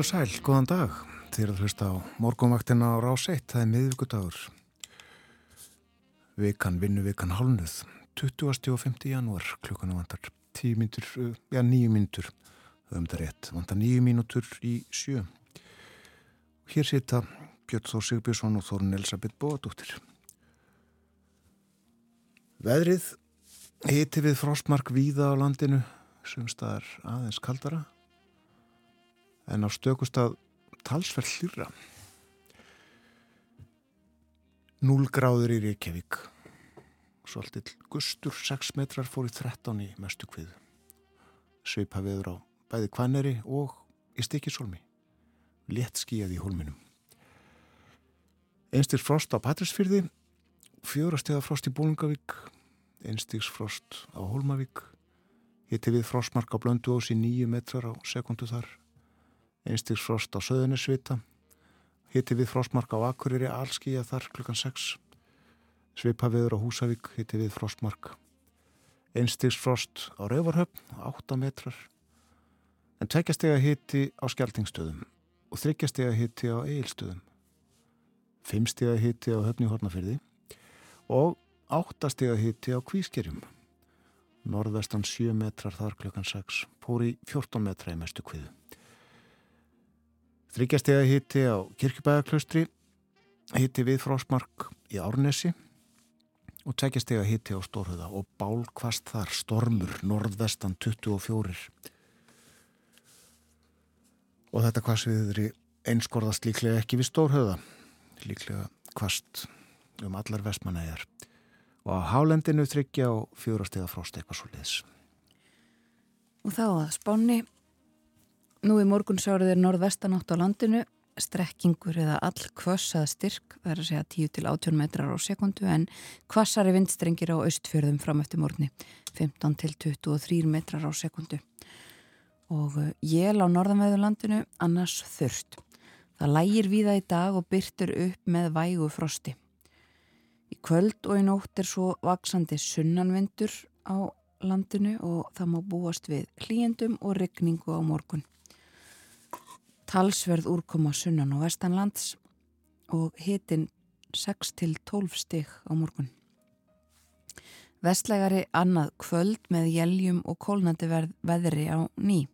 Heil og sæl, góðan dag. Þið erum að hlusta á morgunvaktina á rás 1, það er miðvíkudagur. Vikan, vinnu vikan hálnuð, 20. og 5. janúar, klukkanu vantar 10 mínutur, já 9 mínutur, höfum það rétt, vantar 9 mínutur í sjö. Hér sita Björn Þór Sigbjörnsson og Þórun Elisabeth Bóadóttir. Veðrið hiti við frostmark víða á landinu, sumstaðar aðeins kaldara en á stökustad talsverð hlýra. Núlgráður í Reykjavík. Svolítill gustur 6 metrar fór í 13 í mestu kviðu. Sveipa viður á bæði kvanneri og í stikisólmi. Létt skíjaði í hólminum. Einstíks frost á Patrísfyrði, fjórastega frost í Bólungavík, einstíks frost á Hólmavík, hitti við frostmark á Blöndu ás í 9 metrar á sekundu þar einstiks frost á Söðunisvita hitti við frostmark á Akureyri allskíja þar klukkan 6 svipa viður á Húsavík hitti við frostmark. Einstiks frost á Rauvarhöfn 8 metrar. En tveggjastega hitti á Skeltingstöðum og þryggjastega hitti á Eilstöðum fimmstega hitti á Höfni Hornafyrði og áttastega hitti á Kvískerjum. Norðvestan 7 metrar þar klukkan 6 póri 14 metra í mestu kviðu Þryggjastega hitti á Kirkjubæðaklaustri, hitti við Frósmark í Árnesi og tveggjastega hitti á Stórhauða og bálkvast þar stormur norðvestan 24. Og þetta kvastviður einskorðast líklega ekki við Stórhauða, líklega kvast um allar vestmanæjar og á hálendinu þryggja á fjórastega fróst eitthvað svo liðs. Og þá að spáni Nú í morgunsárið er norðvestanátt á landinu, strekkingur eða all kvassað styrk, það er að segja 10 til 18 metrar á sekundu en kvassari vindstrengir á austfjörðum fram eftir morgunni, 15 til 23 metrar á sekundu. Og eh, jél á norðanveðu landinu annars þurft. Það lægir víða í dag og byrtur upp með vægu frosti. Í kvöld og í nótt er svo vaksandi sunnanvindur á landinu og það má búast við hlýjendum og regningu á morgun talsverð úrkoma sunnan og vestanlands og hitin 6-12 stig á morgun. Vestlegari annað kvöld með jæljum og kólnandi veðri á ný.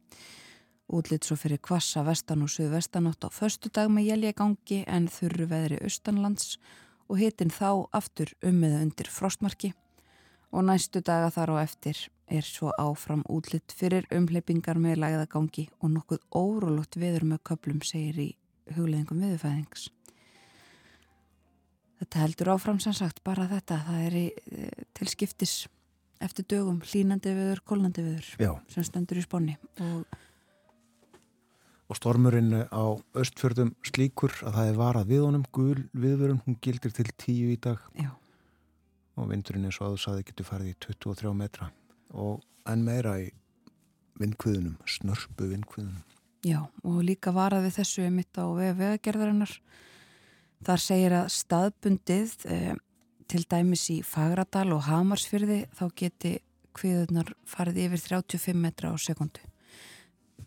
Útlitt svo fyrir kvassa vestan og suðvestanótt á förstu dag með jæljagangi en þurru veðri austanlands og hitin þá aftur um með undir frostmarki og næstu daga þar á eftir er svo áfram útlitt fyrir umleipingar með lagðagangi og nokkuð órólótt viður með köplum segir í hugleðingum viðfæðings. Þetta heldur áfram sem sagt bara þetta, það er í, eh, til skiptis eftir dögum hlínandi viður, kólnandi viður Já. sem stendur í sponni og Og stormurinn á östfjörðum slíkur að það er varað við honum, gul viðvörun, hún gildir til tíu í dag. Já og vindurinn eins og aðu saði getur farið í 23 metra og enn meira í vindkvöðunum, snörpu vindkvöðunum. Já, og líka varað við þessu mitt á vegagerðarinnar. Þar segir að staðbundið eh, til dæmis í Fagradal og Hamarsfyrði þá geti kviðunar farið yfir 35 metra á sekundu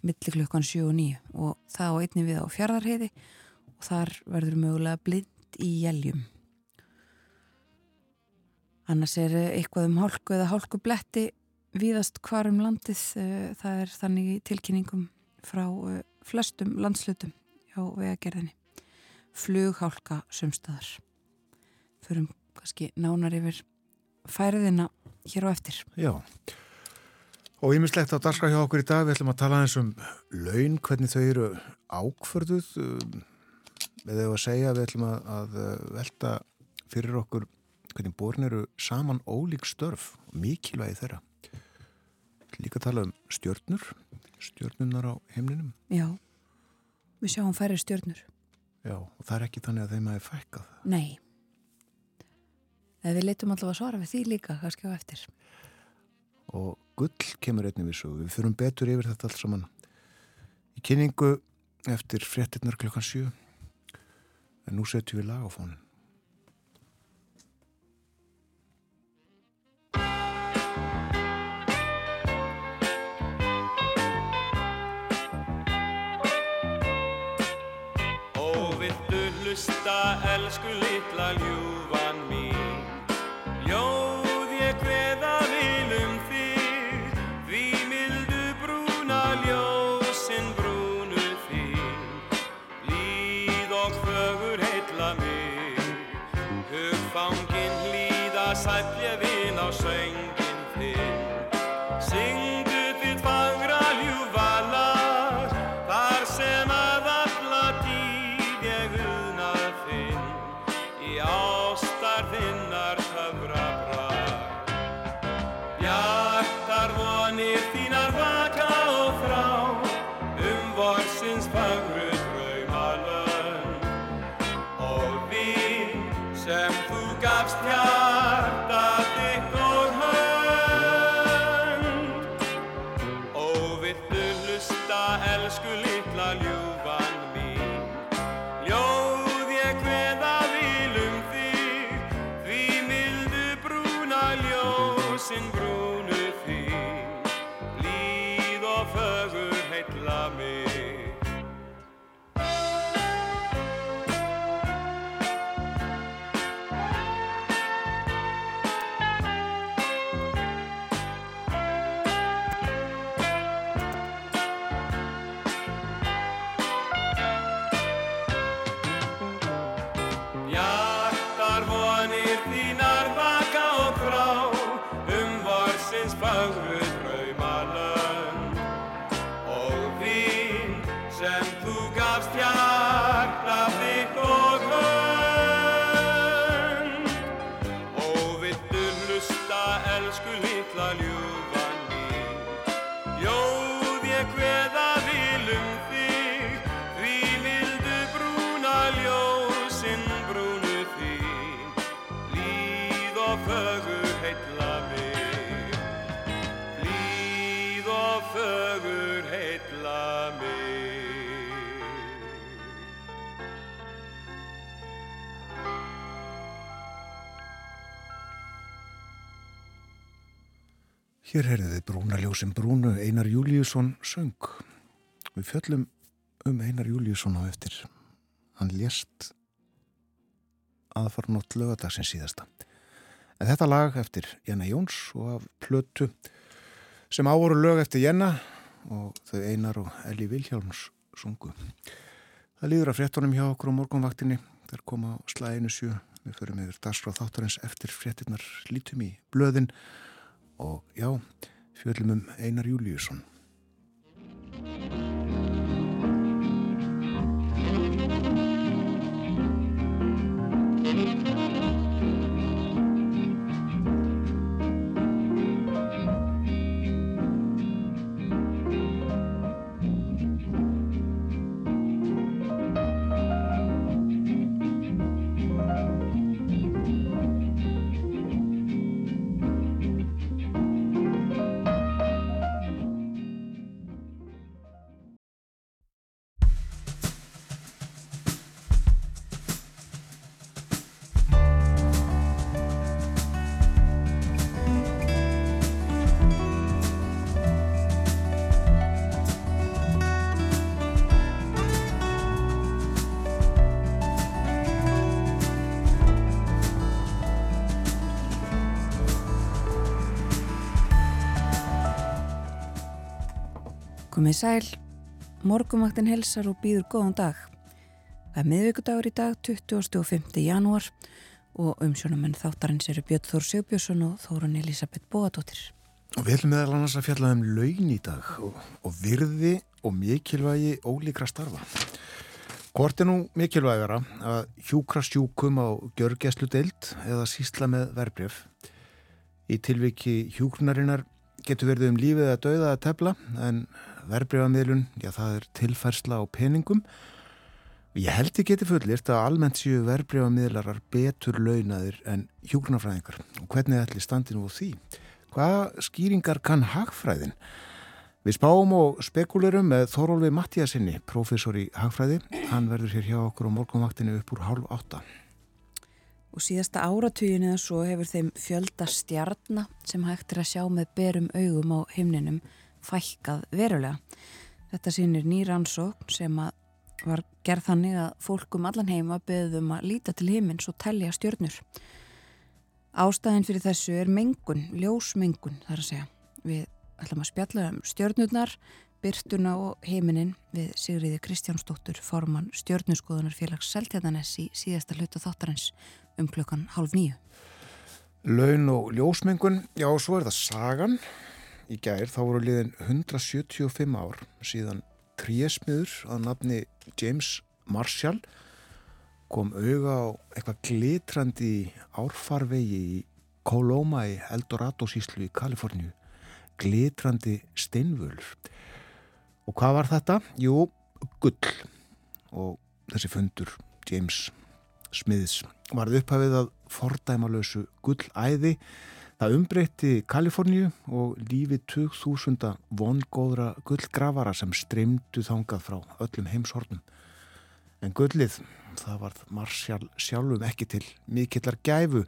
millir klukkan 7 og 9 og það á einni við á fjardarheiði og þar verður mögulega blind í jæljum Annars er eitthvað um hálku eða hálku bletti víðast hvar um landið. Eh, það er þannig tilkynningum frá eh, flestum landslutum á vegagerðinni. Flughálka sumstaðar. Förum kannski nánar yfir færiðina hér á eftir. Já. Og ímislegt á darska hjá okkur í dag, við ætlum að tala eins um laun, hvernig þau eru ákförduð. Við hefum að segja, við ætlum að velta fyrir okkur hvernig borin eru saman ólík störf og mikilvægi þeirra. Líka tala um stjörnur, stjörnunar á heimninum. Já, við sjáum færri stjörnur. Já, og það er ekki þannig að þeim að það er fækkað. Nei, eða við leitum allavega að svara við því líka, kannski á eftir. Og gull kemur einnig við svo, við fyrum betur yfir þetta allt saman. Í kynningu eftir frettinnar klokkan 7, en nú setjum við lag á fónin. Hlusta, elsku litla ljúfan Hér heyrðið Brúna ljósin Brúnu, Einar Júliusson söng. Við fjöllum um Einar Júliusson á eftir. Hann lést aðfarnótt lögadagsins síðasta. En þetta lag eftir Jenna Jóns og af plötu sem ávoru lög eftir Jenna og þau Einar og Eli Vilhjálms sungu. Það líður að fréttunum hjá okkur á morgunvaktinni. Þeir koma á slæðinu sjö. Við förum yfir dagsfráð þáttarins eftir fréttinnar lítum í blöðin og já, fjöllum um Einar Júliusson. Sæl, morgumvaktin helsar og býður góðan dag. Það er miðvíkudagur í dag, 25. janúar og umsjónumenn þáttarins eru Björn Þór Sjöbjörnsson og Þórun Elisabeth Bóadóttir. Og við ætlum meðal annars að fjalla um laun í dag og, og virði og mikilvægi ólíkra starfa. Hvort er nú mikilvægara að hjúkra sjúkum á gjörgæslu deild eða sísla með verbreyf? Í tilviki hjúknarinnar getur verið um lífið að dauða að tefla en verbreyfamiðlun, já það er tilfærsla á peningum. Ég held ég geti fullirt að almennt séu verbreyfamiðlarar betur launaðir en hjúknarfræðingar. Og hvernig ætli standinu úr því? Hvað skýringar kann hagfræðin? Við spáum og spekulerum með Þórólfi Mattíasinni, professor í hagfræði. Hann verður hér hjá okkur á morgunvaktinu upp úr hálf átta. Og síðasta áratugin eða svo hefur þeim fjölda stjarnar sem hægt er að sjá með berum augum á himninum fækkað verulega. Þetta sýnir nýransókn sem var gerð þannig að fólk um allan heim var beðum að líta til heimins og tellja stjörnur. Ástæðin fyrir þessu er mengun, ljósmengun þar að segja. Við ætlum að spjalla um stjörnurnar, byrtuna og heiminin við Sigriði Kristjánsdóttur, formann stjörnuskoðunarfélags Seltjarnanes í síðasta hluta þáttarins um klukkan hálf nýju. Laun og ljósmengun, já, svo er það sagan. Í gær þá voru liðin 175 ár síðan trésmiður að nafni James Marshall kom auga á eitthvað glitrandi árfarvegi í Coloma í Eldorado síslu í Kaliforníu. Glitrandi steinvölur. Og hvað var þetta? Jú, gull. Og þessi fundur James Smiths varð upphafið að fordæmalösu gullæði Það umbreytti Kaliforníu og lífi 2000 vongóðra gullgrafara sem streymdu þangað frá öllum heimshornum. En gullið, það var Marsjál sjálfum ekki til mikillar gæfu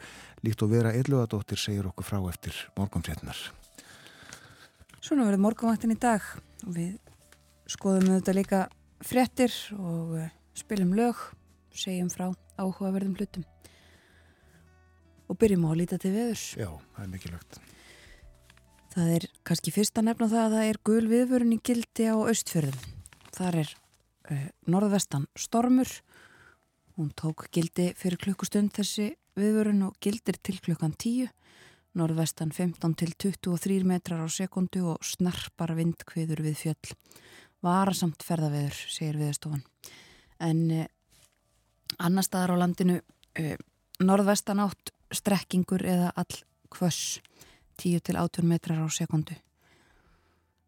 líkt og vera eillugadóttir segir okkur frá eftir morgunfrétnar. Svona verður morgunvaktin í dag og við skoðum þetta líka fréttir og eh, spilum lög, segjum frá áhugaverðum hlutum og byrjum á að líta til veðurs. Já, það er mikilvægt. Það er kannski fyrst að nefna það að það er gul viðvörun í gildi á austfjörðum. Þar er uh, norðvestan stormur. Hún tók gildi fyrir klukkustund þessi viðvörun og gildir til klukkan 10. Norðvestan 15 til 23 metrar á sekundu og snarpar vindkviður við fjöll. Varasamt ferðaveður, segir viðstofan. En uh, annar staðar á landinu uh, norðvestan átt strekkingur eða all kvöss 10 til 18 metrar á sekundu.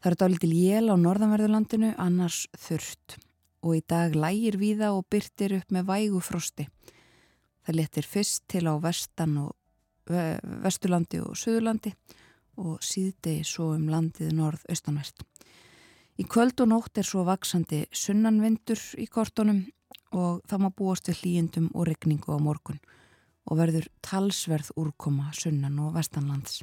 Það eru dálítil jél á norðanverðurlandinu annars þurft og í dag lægir víða og byrtir upp með vægu frosti. Það letir fyrst til á vestan og vesturlandi og söðurlandi og síðdegi svo um landið norð-austanvert. Í kvöld og nótt er svo vaksandi sunnanvindur í kortunum og það má búast við hlýjendum og regningu á morgun og verður talsverð úrkoma sunnan og vestanlands.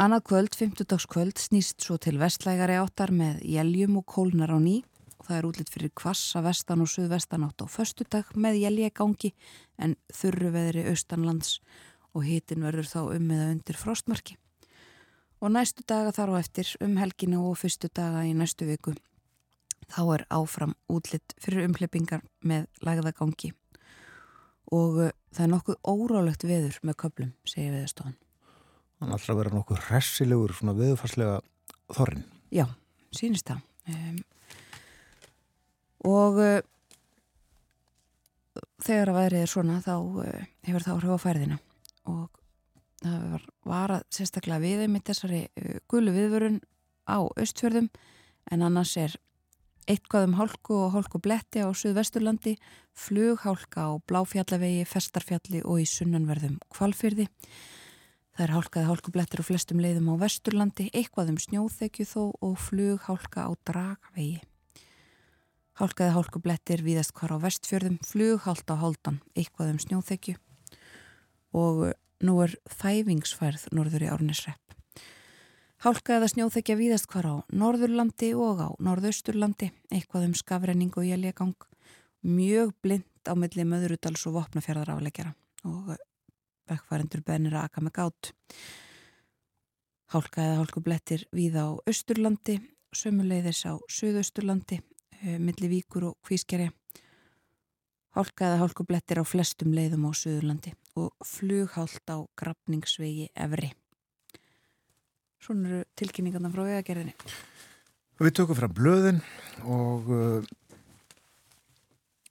Annað kvöld, 50 dags kvöld, snýst svo til vestlægari áttar með jæljum og kólnar á ný og það er útlitt fyrir kvassa vestan og suðvestan átt á förstu dag með jæljegangi en þurru veðri austanlands og hitin verður þá um eða undir frostmarki. Og næstu daga þar á eftir, um helginu og fyrstu daga í næstu viku, þá er áfram útlitt fyrir umhleppingar með lagðagangi og uh, það er nokkuð órálegt veður með köplum, segir veðurstofan. Alltaf að vera nokkuð hressilegur svona veðurfarslega þorrin. Já, sínist það. Um, og uh, þegar að veðrið er svona þá uh, hefur það áhrif á færðina og það var, var að sérstaklega við einmitt þessari uh, gulu viðvörun á austfjörðum en annars er eitthvað um hálku og hálku bletti á Suðvesturlandi, flughálka á Bláfjallavegi, Festarfjalli og í sunnanverðum Kvalfyrði. Það er hálkaði hálku blettir á flestum leiðum á Vesturlandi, eitthvað um snjóþekju þó og flughálka á Dragvegi. Hálkaði hálku blettir viðast hvar á Vestfjörðum, flughálta á Háldan, eitthvað um snjóþekju og nú er þæfingsfærð norður í Árnisrepp. Hálka eða snjóþekja víðast hvar á Norðurlandi og á Norðausturlandi, eitthvað um skafrenning og jæljagang, mjög blind á milli möðurudals og vopnafjörðar aflegjara og vekkfærendur bennir að aka með gát. Hálka eða hálkublettir víða á Östurlandi, sömuleiðis á Suðausturlandi, eh, milli Víkur og Kvískjari. Hálka eða hálkublettir á flestum leiðum á Suðurlandi og flughált á Grafningsvegi Evri. Svona eru tilkynningarna frá vegagerðinni. Við tökum fram blöðin og uh,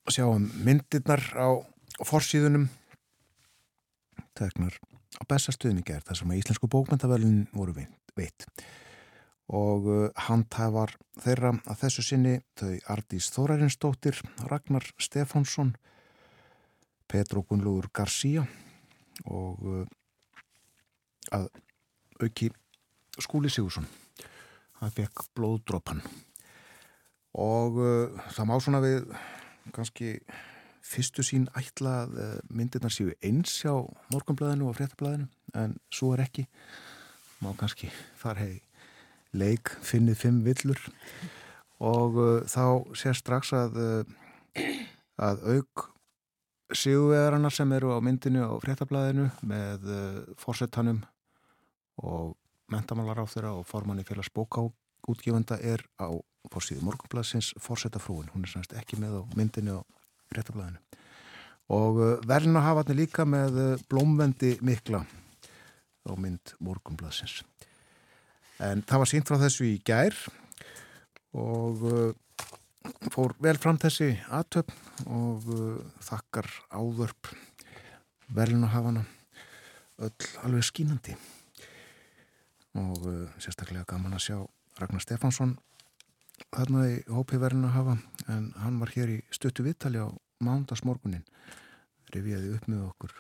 sjáum myndirnar á forsýðunum tegnar á bestastuðinni gerð þar sem Íslensku bókmyndavælun voru veit og uh, handhafar þeirra að þessu sinni þau Ardís Þórarinsdóttir Ragnar Stefánsson Petro Gunnlúður García og uh, að auki Skúli Sigursson það fekk blóðdrópan og uh, það má svona við kannski fyrstu sín ætla að uh, myndirnar séu eins á morgunblæðinu og fréttablæðinu en svo er ekki. Má kannski þar hegi leik finnið fimm villur. Og uh, þá sé strax að, uh, að auk sigurveðarana sem eru á myndinu á fréttablaðinu með uh, fórsetanum og mentamálar á þeirra og formanni félags bókáútgifanda er á fórsíðu morgunblaðsins fórsetafrúin, hún er semst ekki með á myndinu og uh, verðin að hafa hann líka með uh, blómvendi mikla á mynd morgunblaðsins. En það var sínt frá þessu í gær og uh, fór vel fram þessi aðtöp og þakkar áðörp verðin að hafa hana öll alveg skínandi og uh, sérstaklega gaman að sjá Ragnar Stefansson þarna í hópi verðin að hafa. En hann var hér í stuttu vittali á mándagsmorgunin reviði upp með okkur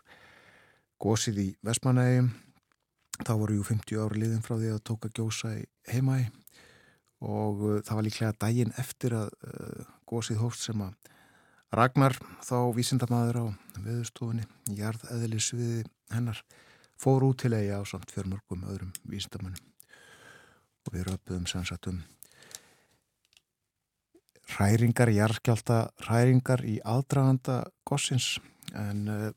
gósið í Vestmanægi þá voru jú 50 ári liðin frá því að tóka gjósa í heimægi og uh, það var líklega daginn eftir að uh, gósið hóst sem að Ragnar þá vísindamæður á veðustofunni í jarðeðlis við hennar fór út til eiga á samt fjörmörgum öðrum vísindamönnum. Og við röpuðum sannsagt um hræringar, jarðskjálta hræringar í aðdraganda gossins. En uh,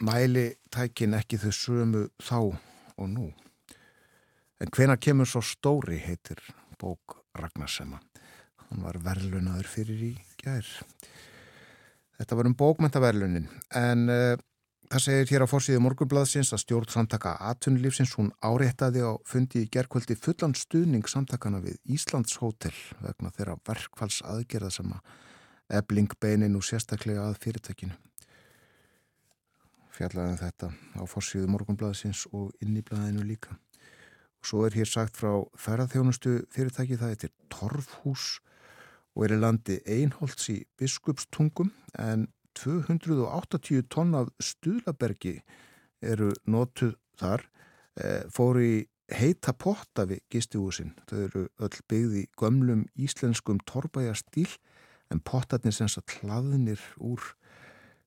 mæli tækin ekki þau sömu þá og nú. En hvena kemur svo stóri heitir bók Ragnarsema hann var verlunadur fyrir í gær. Þetta var um bókmentaverlunin en uh, það segir hér á fórsíðu morgunbladsins að stjórn samtaka atunlífsins hún áréttaði á fundi í gerkvöldi fullan stuðning samtakana við Íslands hótel vegna þeirra verkfalls aðgerða sem að ebling beinin og sérstaklega að fyrirtækinu. Fjallaðan um þetta á fórsíðu morgunbladsins og inn í blaðinu líka. Svo er hér sagt frá ferðarþjónustu fyrirtæki það er torfhús og er í landi einholts í biskupstungum en 280 tonn af stuðlabergi eru notuð þar e, fóru í heita potta við gistihúsin. Þau eru öll byggði gömlum íslenskum torbæjastíl en pottarnir sem að hlaðnir úr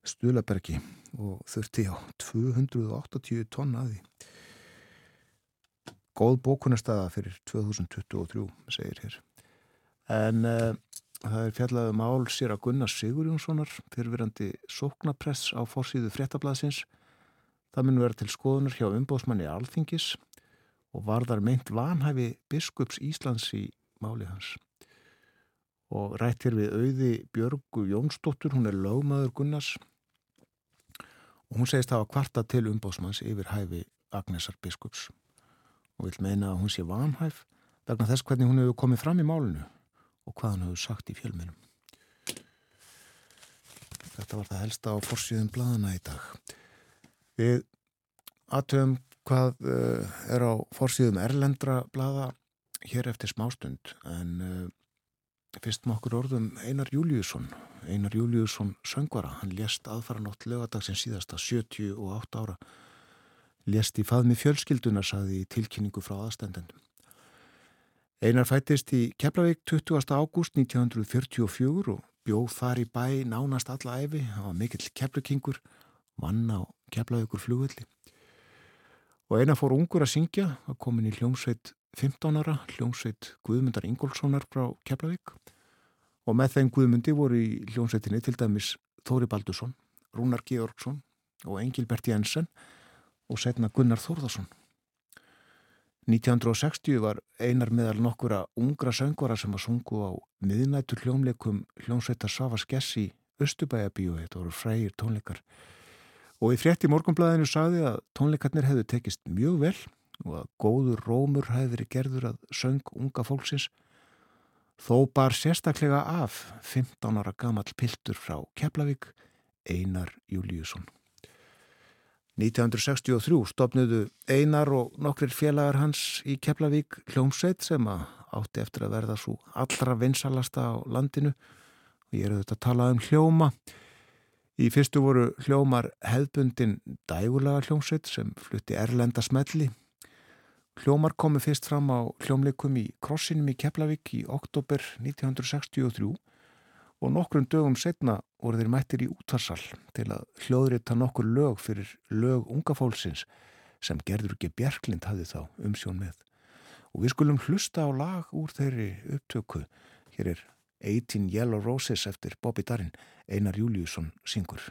stuðlabergi og þurfti á 280 tonn að því. Góð bókunarstaða fyrir 2023 segir hér. En e, Það er fjallaðu um mál sér að Gunnar Sigur Jónssonar fyrirverandi sóknapress á fórsýðu fréttablasins. Það mun vera til skoðunar hjá umbóðsmanni Alþingis og varðar meint vanhæfi biskups Íslands í máli hans. Og rætt hér við auði Björgu Jónsdóttur, hún er lögmaður Gunnars og hún segist að hafa kvarta til umbóðsmanns yfir hæfi Agnesar biskups og vil meina að hún sé vanhæf vegna þess hvernig hún hefur komið fram í málinu og hvað hann hefur sagt í fjölminum. Þetta var það helsta á forsýðum bladana í dag. Við aðtöfum hvað uh, er á forsýðum erlendra blada hér eftir smástund en uh, fyrst með okkur orðum Einar Júliusson. Einar Júliusson söngvara, hann lést aðfaranótt lögadagsins síðasta 78 ára. Lést í faðmi fjölskylduna, saði í tilkynningu frá aðstendendum. Einar fættist í Keflavík 20. ágúst 1944 og bjóð þar í bæ nánast alla æfi. Það var mikill keflukingur, mann á Keflavíkur flugvelli. Og Einar fór ungur að syngja, var komin í hljómsveit 15 ára, hljómsveit Guðmundar Ingólfssonar frá Keflavík. Og með þeim Guðmundi voru í hljómsveitinni til dæmis Þóri Baldursson, Rúnar Georgsson og Engilbert Jensen og setna Gunnar Þórðarsson. 1960 var einar meðal nokkura ungra söngvara sem að sungu á miðnættur hljómleikum hljómsveitar Sava Skessi Östubæjabíu, þetta voru frægir tónleikar. Og í frétti morgunblæðinu sagði að tónleikarnir hefðu tekist mjög vel og að góður rómur hefði verið gerður að söng unga fólksins. Þó bar sérstaklega af 15 ára gamall piltur frá Keflavík Einar Júliusson 1963 stopnuðu Einar og nokkrir félagar hans í Keflavík hljómsveit sem átti eftir að verða svo allra vinsalasta á landinu og ég er auðvitað að tala um hljóma. Í fyrstu voru hljómar hefðbundin dægulega hljómsveit sem flutti Erlenda smelli. Hljómar komu fyrst fram á hljómleikum í Krossinum í Keflavík í oktober 1963 og nokkrum dögum setna voru þeir mættir í útvarsal til að hljóðrita nokkur lög fyrir lög unga fólksins sem gerður ekki Bjerklind hafði þá umsjón með. Og við skulum hlusta á lag úr þeirri upptöku Hér er 18 Yellow Roses eftir Bobby Darin, Einar Júliusson syngur.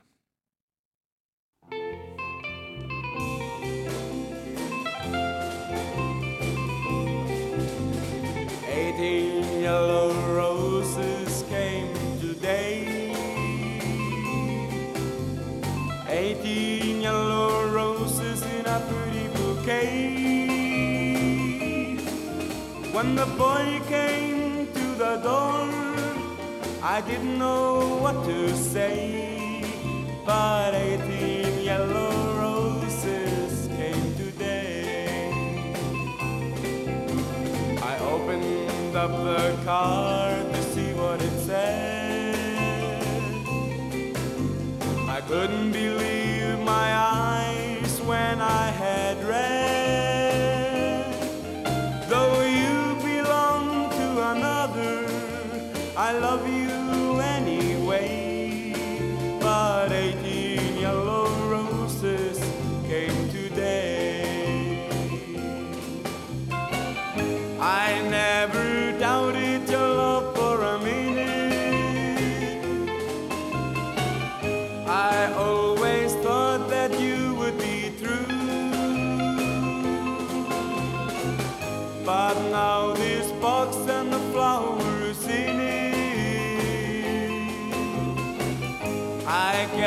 When the boy came to the door, I didn't know what to say, but eighteen yellow roses came today. I opened up the card to see what it said. I couldn't believe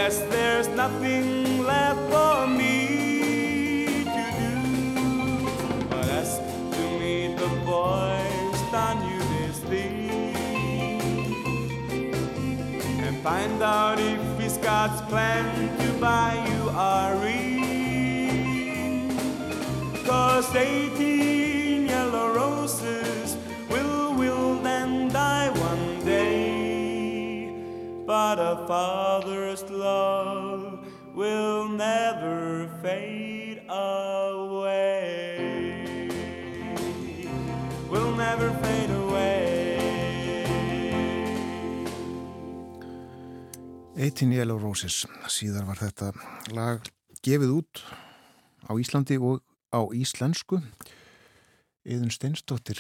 guess there's nothing left for me to do. But ask to meet the boys done you this thing and find out if he's got plan to buy you a ring. Cause 18 But a father's love will never fade away. Will never fade away. 18 Yellow Roses. Síðar var þetta lag gefið út á Íslandi og á íslensku. Yðun Steinsdóttir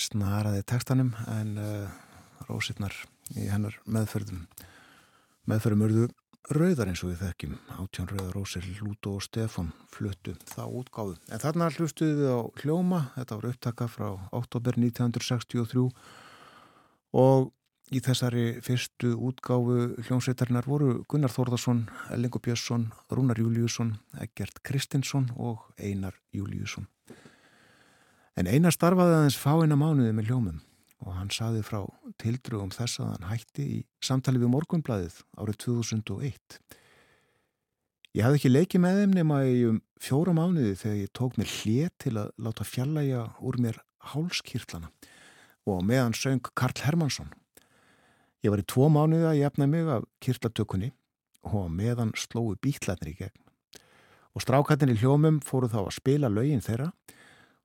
snaraði textanum en uh, rósirnar í hennar meðferðum. Meðferðum urðu rauðar eins og við þekkjum. Átján rauðar rósir, Lúto og Stefan fluttu þá útgáðu en þarna hlustuðu við á hljóma. Þetta var upptaka frá oktober 1963 og í þessari fyrstu útgáfu hljómsveitarnar voru Gunnar Þórðarsson, Ellingur Björnsson Rúnar Júliusson, Egert Kristinsson og Einar Júliusson En Einar starfaði aðeins fáina mánuði með hljómum og hann saði frá tildrugum þess að hann hætti í samtali við morgunblæðið árið 2001. Ég hafði ekki leikið með þeim nema í um fjóra mánuði þegar ég tók mér hlið til að láta fjallæja úr mér hálskýrtlana og meðan söng Karl Hermansson. Ég var í tvo mánuði að jafna mig af kýrtlatökunni og meðan slói bítlarnir í gegn. Og strákatinn í hljómum fóru þá að spila lögin þeirra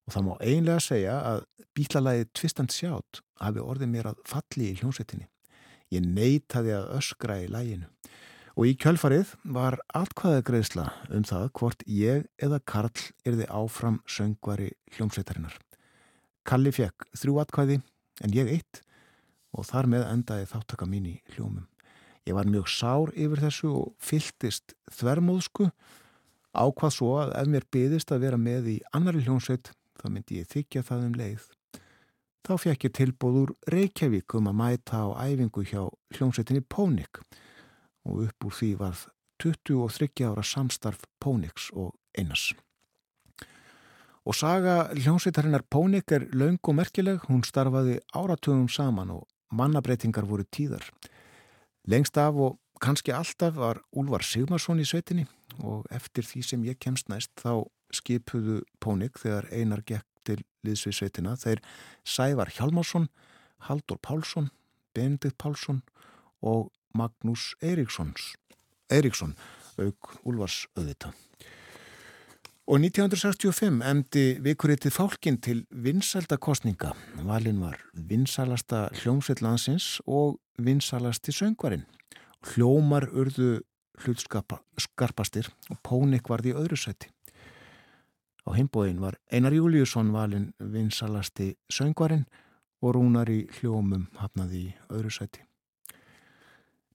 og það má einlega segja að bítlalagið Twist and Shout hafi orðið mér að falli í hljómsveitinni. Ég neytaði að öskra í læginu og í kjölfarið var atkvæðagreðsla um það hvort ég eða Karl erði áfram söngvari hljómsveitarinnar. Kalli fekk þrjú atkvæði en ég eitt og þar með endaði þáttaka mín í hljómum. Ég var mjög sár yfir þessu og fylltist þvermóðsku ákvað svo að ef mér byðist að vera með í annari hljómsveit þá myndi ég þykja það um leið. Þá fekk ég tilbúð úr Reykjavík um að mæta á æfingu hjá hljómsveitinni Pónik og upp úr því varð 23 ára samstarf Póniks og Einars. Og saga hljómsveitarinnar Pónik er laung og merkileg, hún starfaði áratugum saman og mannabreitingar voru tíðar. Lengst af og kannski alltaf var Úlvar Sigmarsson í sveitinni og eftir því sem ég kemst næst þá skipuðu Pónik þegar einar gekk til liðsvið sveitina þeir Sævar Hjalmarsson, Haldur Pálsson, Benedikt Pálsson og Magnús Eiríksson, auk Úlvars auðvita. Og 1965 emdi vikuritið fálkinn til vinsaldakostninga. Valin var vinsalasta hljómsveitlansins og vinsalasti söngvarinn. Hljómar urðu hlutskarpastir og Pónik varði í öðru sæti. Á heimbóin var Einar Júliusson valin vinsalasti söngvarinn og Rúnar í hljómum hafnaði í öðru sæti.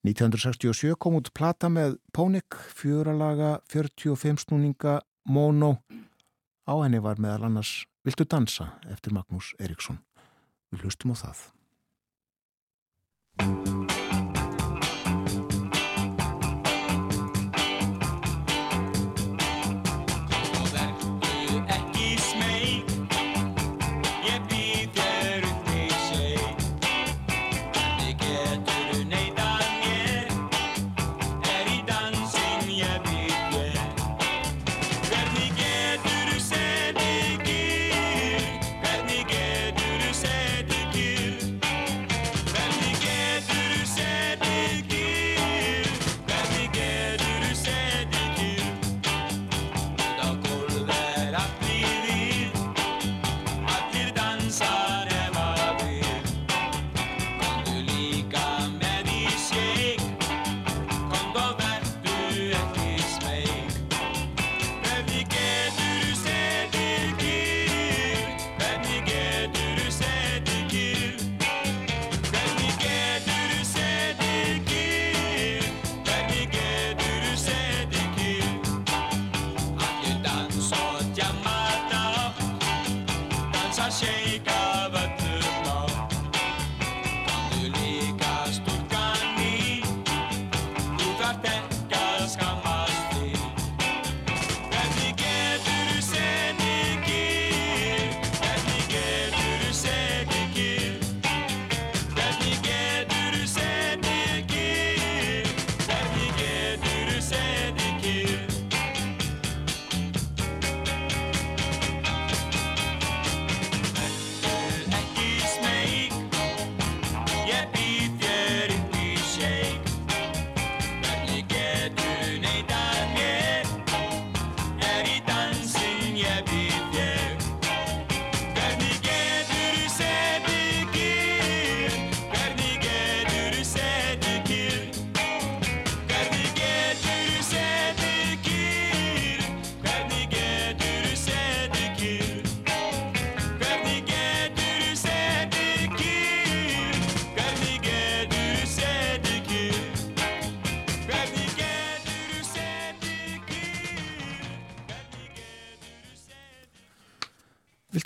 1967 kom út plata með Pónik, fjöralaga, 45 snúninga, Mono. Á henni var meðal annars Viltu dansa eftir Magnús Eriksson. Við hlustum á það.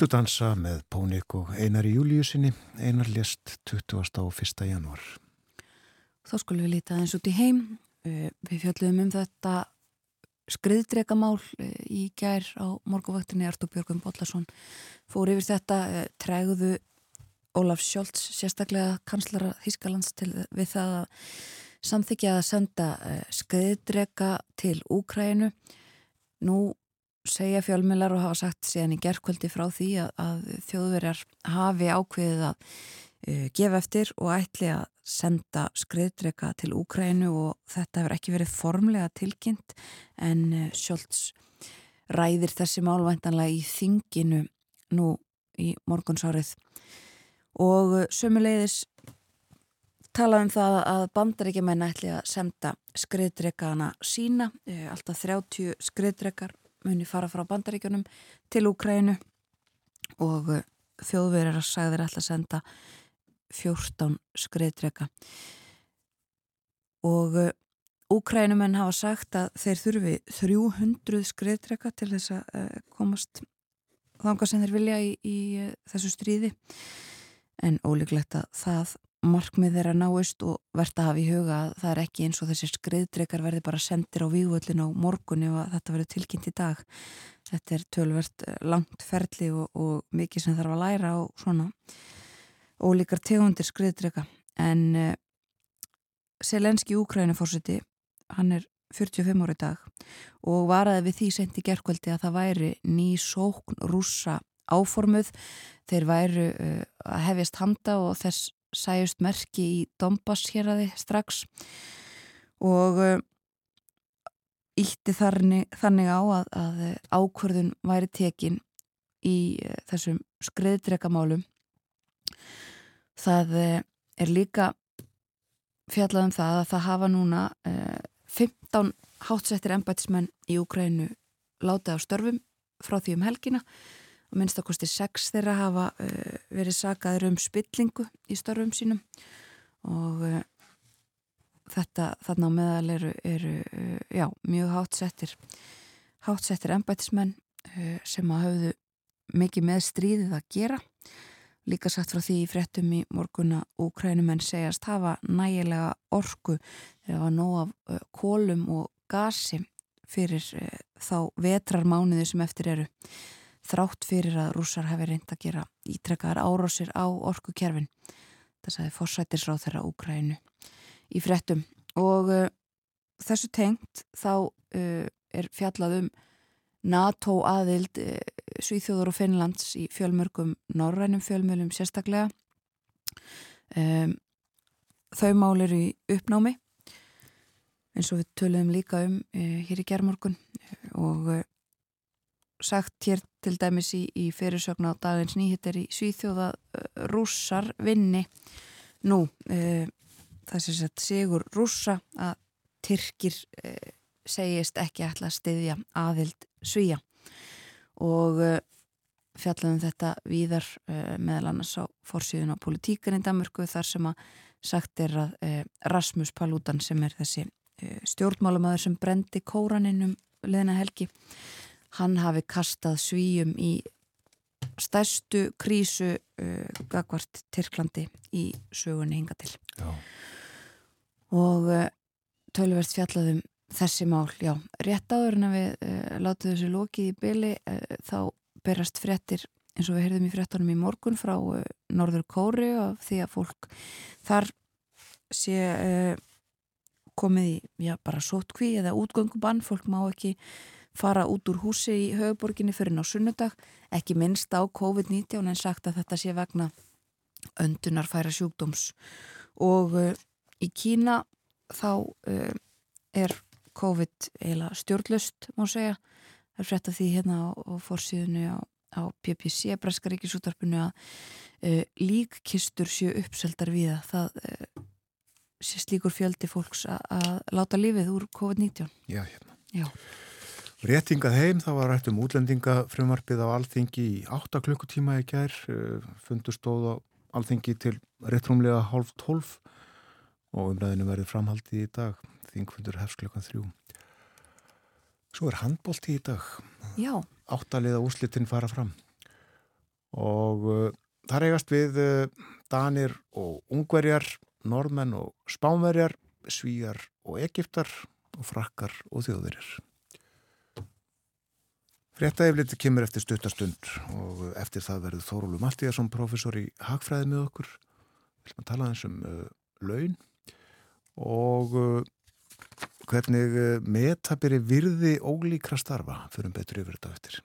Viltu dansa með Pónik og Einar í júliusinni, Einar lést 20. og 1. januar. Þá skulum við lítið aðeins út í heim. Eh, við fjöldum um þetta skriðdregamál eh, í gær á morguvaktinni Artur Björgum Bollarsson fór yfir þetta eh, tregðu Ólaf Sjólds sérstaklega kanslara Þískalands til við það að samþykja að senda skriðdrega til Úkrænu. Nú segja fjölmjölar og hafa sagt síðan í gerðkvöldi frá því að, að þjóðverjar hafi ákveðið að uh, gefa eftir og ætli að senda skriðdrega til Úkrænu og þetta hefur ekki verið formlega tilkynnt en uh, Sjólds ræðir þessi málvæntanlega í þinginu nú í morgunsárið. Og uh, sömuleiðis talað um það að bandaríkjumenn ætli að senda skriðdregana sína, alltaf 30 skriðdregar muni fara frá bandaríkjunum til Úkrænu og uh, þjóðverðar sagðir alltaf senda 14 skriðdrega og uh, Úkrænumenn hafa sagt að þeir þurfi 300 skriðdrega til þess að uh, komast þanga sem þeir vilja í, í þessu stríði. En ólíklegt að það markmið þeirra náist og verðt að hafa í huga að það er ekki eins og þessi skriðdrekar verði bara sendir á vývöldin á morgun ef þetta verður tilkynnt í dag. Þetta er tölvert eh, langt ferli og, og mikið sem þarf að læra og svona ólíkar tegundir skriðdreka. En uh, Selenski Úkrænufórsiti hann er 45 ári dag og varaði við því sendi gerðkvöldi að það væri ný sókn rúsa áformuð. Þeir væru uh, að hefjast handa og þess sæjust merki í Dombas hér aði strax og ítti þannig, þannig á að, að ákvörðun væri tekin í uh, þessum skreðdrekamálum það er líka fjallað um það að það hafa núna uh, 15 hátsettir embætismenn í Ukrænu látið á störfum frá því um helgina. og minnstakosti sex þeirra hafa uh, verið sagaður um spillingu í störfum sínum. Og uh, þetta þarna á meðal eru, eru uh, já, mjög hátsettir hátsettir embætismenn sem að hafðu mikið með stríðið að gera. Líka sagt frá því í frettum í morguna úkrænumenn segjast hafa nægilega orku þegar var nóg af kólum og gasi fyrir þá vetrarmániði sem eftir eru þrátt fyrir að rússar hefði reynd að gera ítrekkaðar árásir á orkukerfin. Það sagði forsættisráð þeirra Úkrænu í frettum og uh, þessu tengt þá uh, er fjallað um NATO aðild uh, Svíþjóður og Finnlands í fjölmörgum norrænum fjölmjölum sérstaklega. Um, þau mál eru í uppnámi eins og við töluðum líka um hér í gerðmorgun og sagt hér til dæmis í, í fyrirsögn á dagins nýhittir í Svíþjóða uh, rússar vinni nú uh, það sé sett sigur rússa að Tyrkir uh, segist ekki ætla að styðja aðild Svíja og fjallum þetta víðar meðal annars á fórsíðun á politíkan í Danmörku þar sem að sagt er að Rasmus Paludan sem er þessi stjórnmálamæður sem brendi kóraninum leðina helgi hann hafi kastað svíjum í stærstu krísu uh, gagvart Tyrklandi í sögunni hinga til. Já. og uh, tölverst fjallaðum þessi mál, já, rétt áður en að við uh, látum þessu lokið í byli þá berast frettir eins og við heyrðum í frettunum í morgun frá Norður Kóri og því að fólk þar sé komið í, já, bara sótkví eða útgöngubann, fólk má ekki fara út úr húsi í höfuborginni fyrir ná sunnudag, ekki minnst á COVID-19 en sagt að þetta sé vegna öndunarfæra sjúkdóms. Og uh, í Kína þá uh, er COVID eiginlega stjórnlust má segja, það er frett að því hérna á, á fórsíðunni á, á PPC, Breskaríkisútarpinu að uh, líkkistur séu uppseldar við það sé slíkur fjöldi fólks að láta lífið úr COVID-19 Já, hérna. Já Réttingað heim, það var rætt um útlendingafrumarfið á alþingi í 8 klukkutíma í gær, eh, fundur stóð á alþingi til réttrumlega halv 12 og umræðinu verið framhaldi í dag, þingfundur hefst klukkan 3. Svo er handbólti í dag, Já. áttaliða úslitin fara fram og uh, þar eigast við uh, Danir og Ungverjar, Norðmenn og Spánverjar, Svíjar og Egiptar og Frakkar og Þjóðverjar. Fréttaefliti kemur eftir stuttastund og eftir það verður Þórólu Maltíðarsson professor í Hagfræði með okkur. Við viljum að tala eins um uh, laun og uh, hvernig uh, metabiri virði ólíkra starfa fyrir um betur yfir þetta eftir.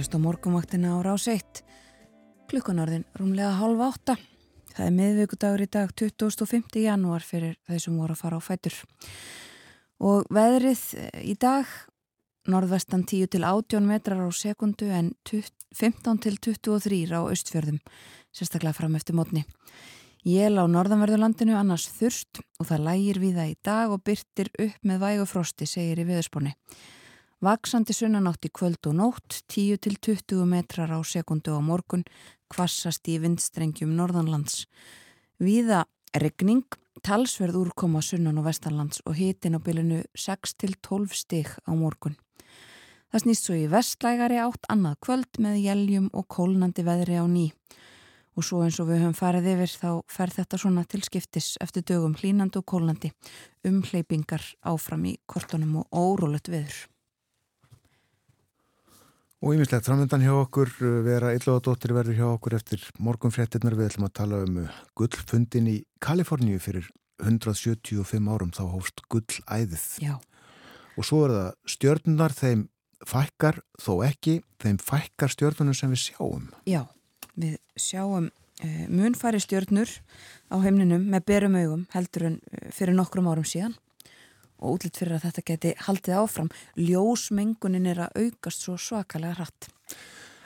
Að hlusta morgumvaktina á rás 1. Klukkanarðin rúmlega halv átta. Það er miðvíkudagur í dag 25. janúar fyrir þeir sem voru að fara á fætur. Og veðrið í dag, norðvestan 10 til 18 metrar á sekundu en 15 til 23 á austfjörðum, sérstaklega fram eftir mótni. Jél á norðanverðurlandinu annars þurft og það lægir við það í dag og byrtir upp með vægufrosti, segir í viðspóni. Vaksandi sunnanátt í kvöld og nótt, 10 til 20 metrar á sekundu á morgun, kvassast í vindstrengjum norðanlands. Víða regning, talsverð úrkoma sunnan og vestanlands og hitin á bylunu 6 til 12 stig á morgun. Það snýst svo í vestlægari átt annað kvöld með jæljum og kólnandi veðri á ný og svo eins og við höfum farið yfir þá fer þetta svona til skiptis eftir dögum hlínandi og kólnandi um hleypingar áfram í kortunum og órólött viður. Og ímislegt framöndan hjá okkur uh, vera illugadóttir verður hjá okkur eftir morgunfréttinnar við ætlum að tala um uh, gullfundin í Kaliforníu fyrir 175 árum þá hófst gullæðið. Já. Og svo er það stjörnunar þeim fækkar þó ekki, þeim fækkar stjörnunum sem við sjáum. Já, við sjáum uh, munfæri stjörnur á heimninum með berum augum heldur en fyrir nokkrum árum síðan og útlitt fyrir að þetta geti haldið áfram. Ljósmengunin er að aukast svo svakalega hratt.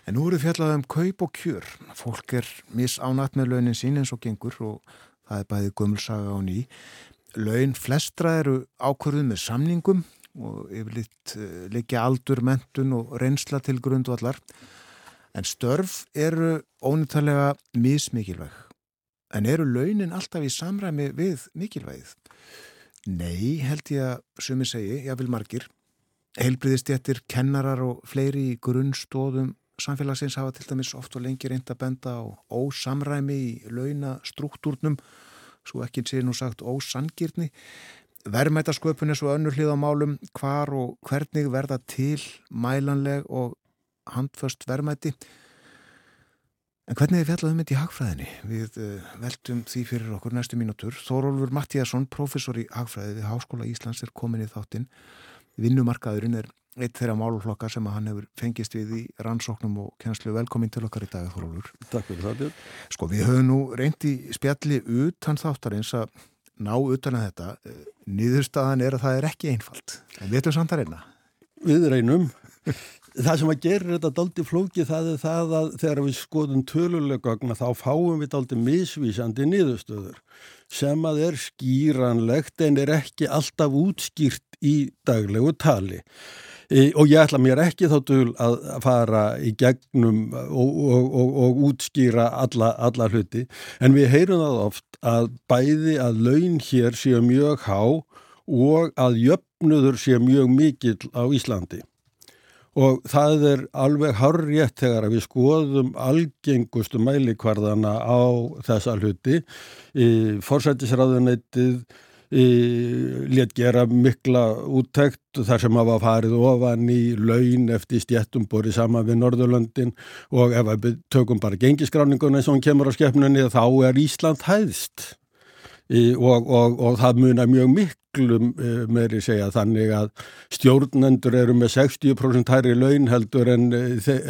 En nú eru fjallað um kaup og kjör. Fólk er misánat með launin sín eins og gengur og það er bæðið gömulsaga og ný. Laun flestra eru ákvörðuð með samningum og yfirleitt uh, leikja aldur, mentun og reynsla til grundvallar. En störf eru ónýttalega mismikilvæg. En eru launin alltaf í samræmi við mikilvægið? Nei, held ég að sumi segi, ég vil margir. Heilbriðistjættir, kennarar og fleiri í grunnstóðum samfélagsins hafa til dæmis oft og lengi reynd að benda á ósamræmi í launastruktúrnum, svo ekki sé nú sagt ósangirni. Verðmætasköpun er svo önnur hlið á málum hvar og hvernig verða til mælanleg og handföst verðmæti. En hvernig þið fjallaðum þetta í hagfræðinni? Við uh, veltum því fyrir okkur næstu mínútur. Þórólfur Mattíasson, professor í hagfræði við Háskóla Íslands er komin í þáttinn. Vinnumarkaðurinn er eitt þeirra máluflokka sem hann hefur fengist við í rannsóknum og kjænslu velkomin til okkar í dag, Þórólfur. Takk fyrir það, Björn. Sko, við höfum nú reyndi spjalli utan þáttarins að ná utan að þetta. Eh, Nýðurstaðan er að það er ekki einfalt. En við ætlum samt að reyna. Við reynum. Það sem að gera þetta daldi flóki það er það að þegar við skoðum tölulegagna þá fáum við daldi misvísandi niðurstöður sem að er skýranlegt en er ekki alltaf útskýrt í daglegu tali. E, og ég ætla mér ekki þá dul að fara í gegnum og, og, og, og útskýra alla, alla hluti en við heyrum það oft að bæði að laun hér séu mjög há og að jöfnudur séu mjög mikill á Íslandi og það er alveg harriðt þegar við skoðum algengustu mælikvarðana á þessa hluti. Forsættisræðunættið létt gera mikla úttækt þar sem hafa farið ofan í laun eftir stjættum borið saman við Norðurlöndin og ef við tökum bara gengisgráninguna eins og hún kemur á skefnunni þá er Ísland hæðst og, og, og það munar mjög miklu e, meðri segja þannig að stjórnendur eru með 60% hærri laun heldur en e,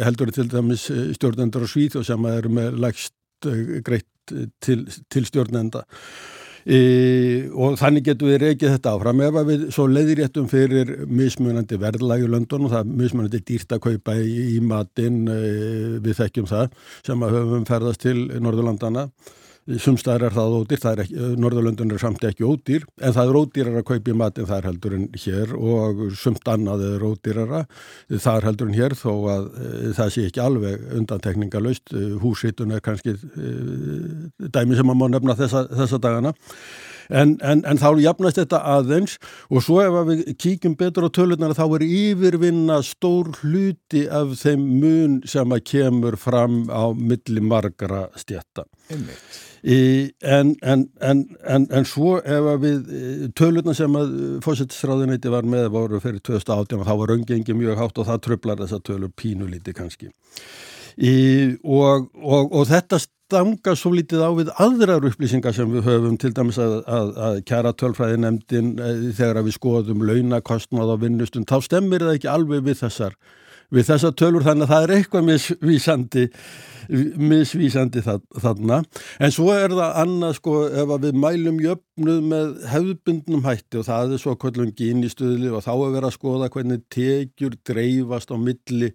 heldur til dæmis e, stjórnendur á Svíð og sem eru með lægst greitt til, til stjórnenda. E, og þannig getur við reykið þetta áfram. Ef við svo leiðréttum fyrir mismunandi verðlægi löndun og það mismunandi dýrt að kaupa í, í matinn e, við þekkjum það sem að höfum ferðast til Norðurlandana Sumstaðar er það ódýr, það er ekki, Norðurlöndun er samt ekki ódýr, en það er ódýrar að kaupa í matin þar heldur en hér og sumt annað er ódýrara þar heldur en hér þó að e, það sé ekki alveg undantekningalöst, e, húsitun er kannski dæmi sem maður nefna þessa, þessa dagana. En, en, en þá jafnast þetta aðeins og svo ef við kíkjum betur á tölunar þá er yfirvinna stór hluti af þeim mun sem að kemur fram á milli margara stjætta. Einmitt. En, en, en svo ef við tölurna sem að fósittisráðunæti var með voru fyrir 2018 þá var raungengi mjög hátt og það tröflar þessa tölur pínulíti kannski. Í, og, og, og þetta stanga svo lítið á við aðrar upplýsingar sem við höfum til dæmis að, að, að kjara tölfræði nefndin þegar við skoðum launakostnað á vinnustun, þá stemmir það ekki alveg við þessar, við þessar tölur þannig að það er eitthvað misvísandi misvísandi þarna. En svo er það annað sko ef við mælum jöfnuð með hefðbundnum hætti og það er svo kvöllum gínistuðli og þá er verið að skoða hvernig tekjur dreifast á milli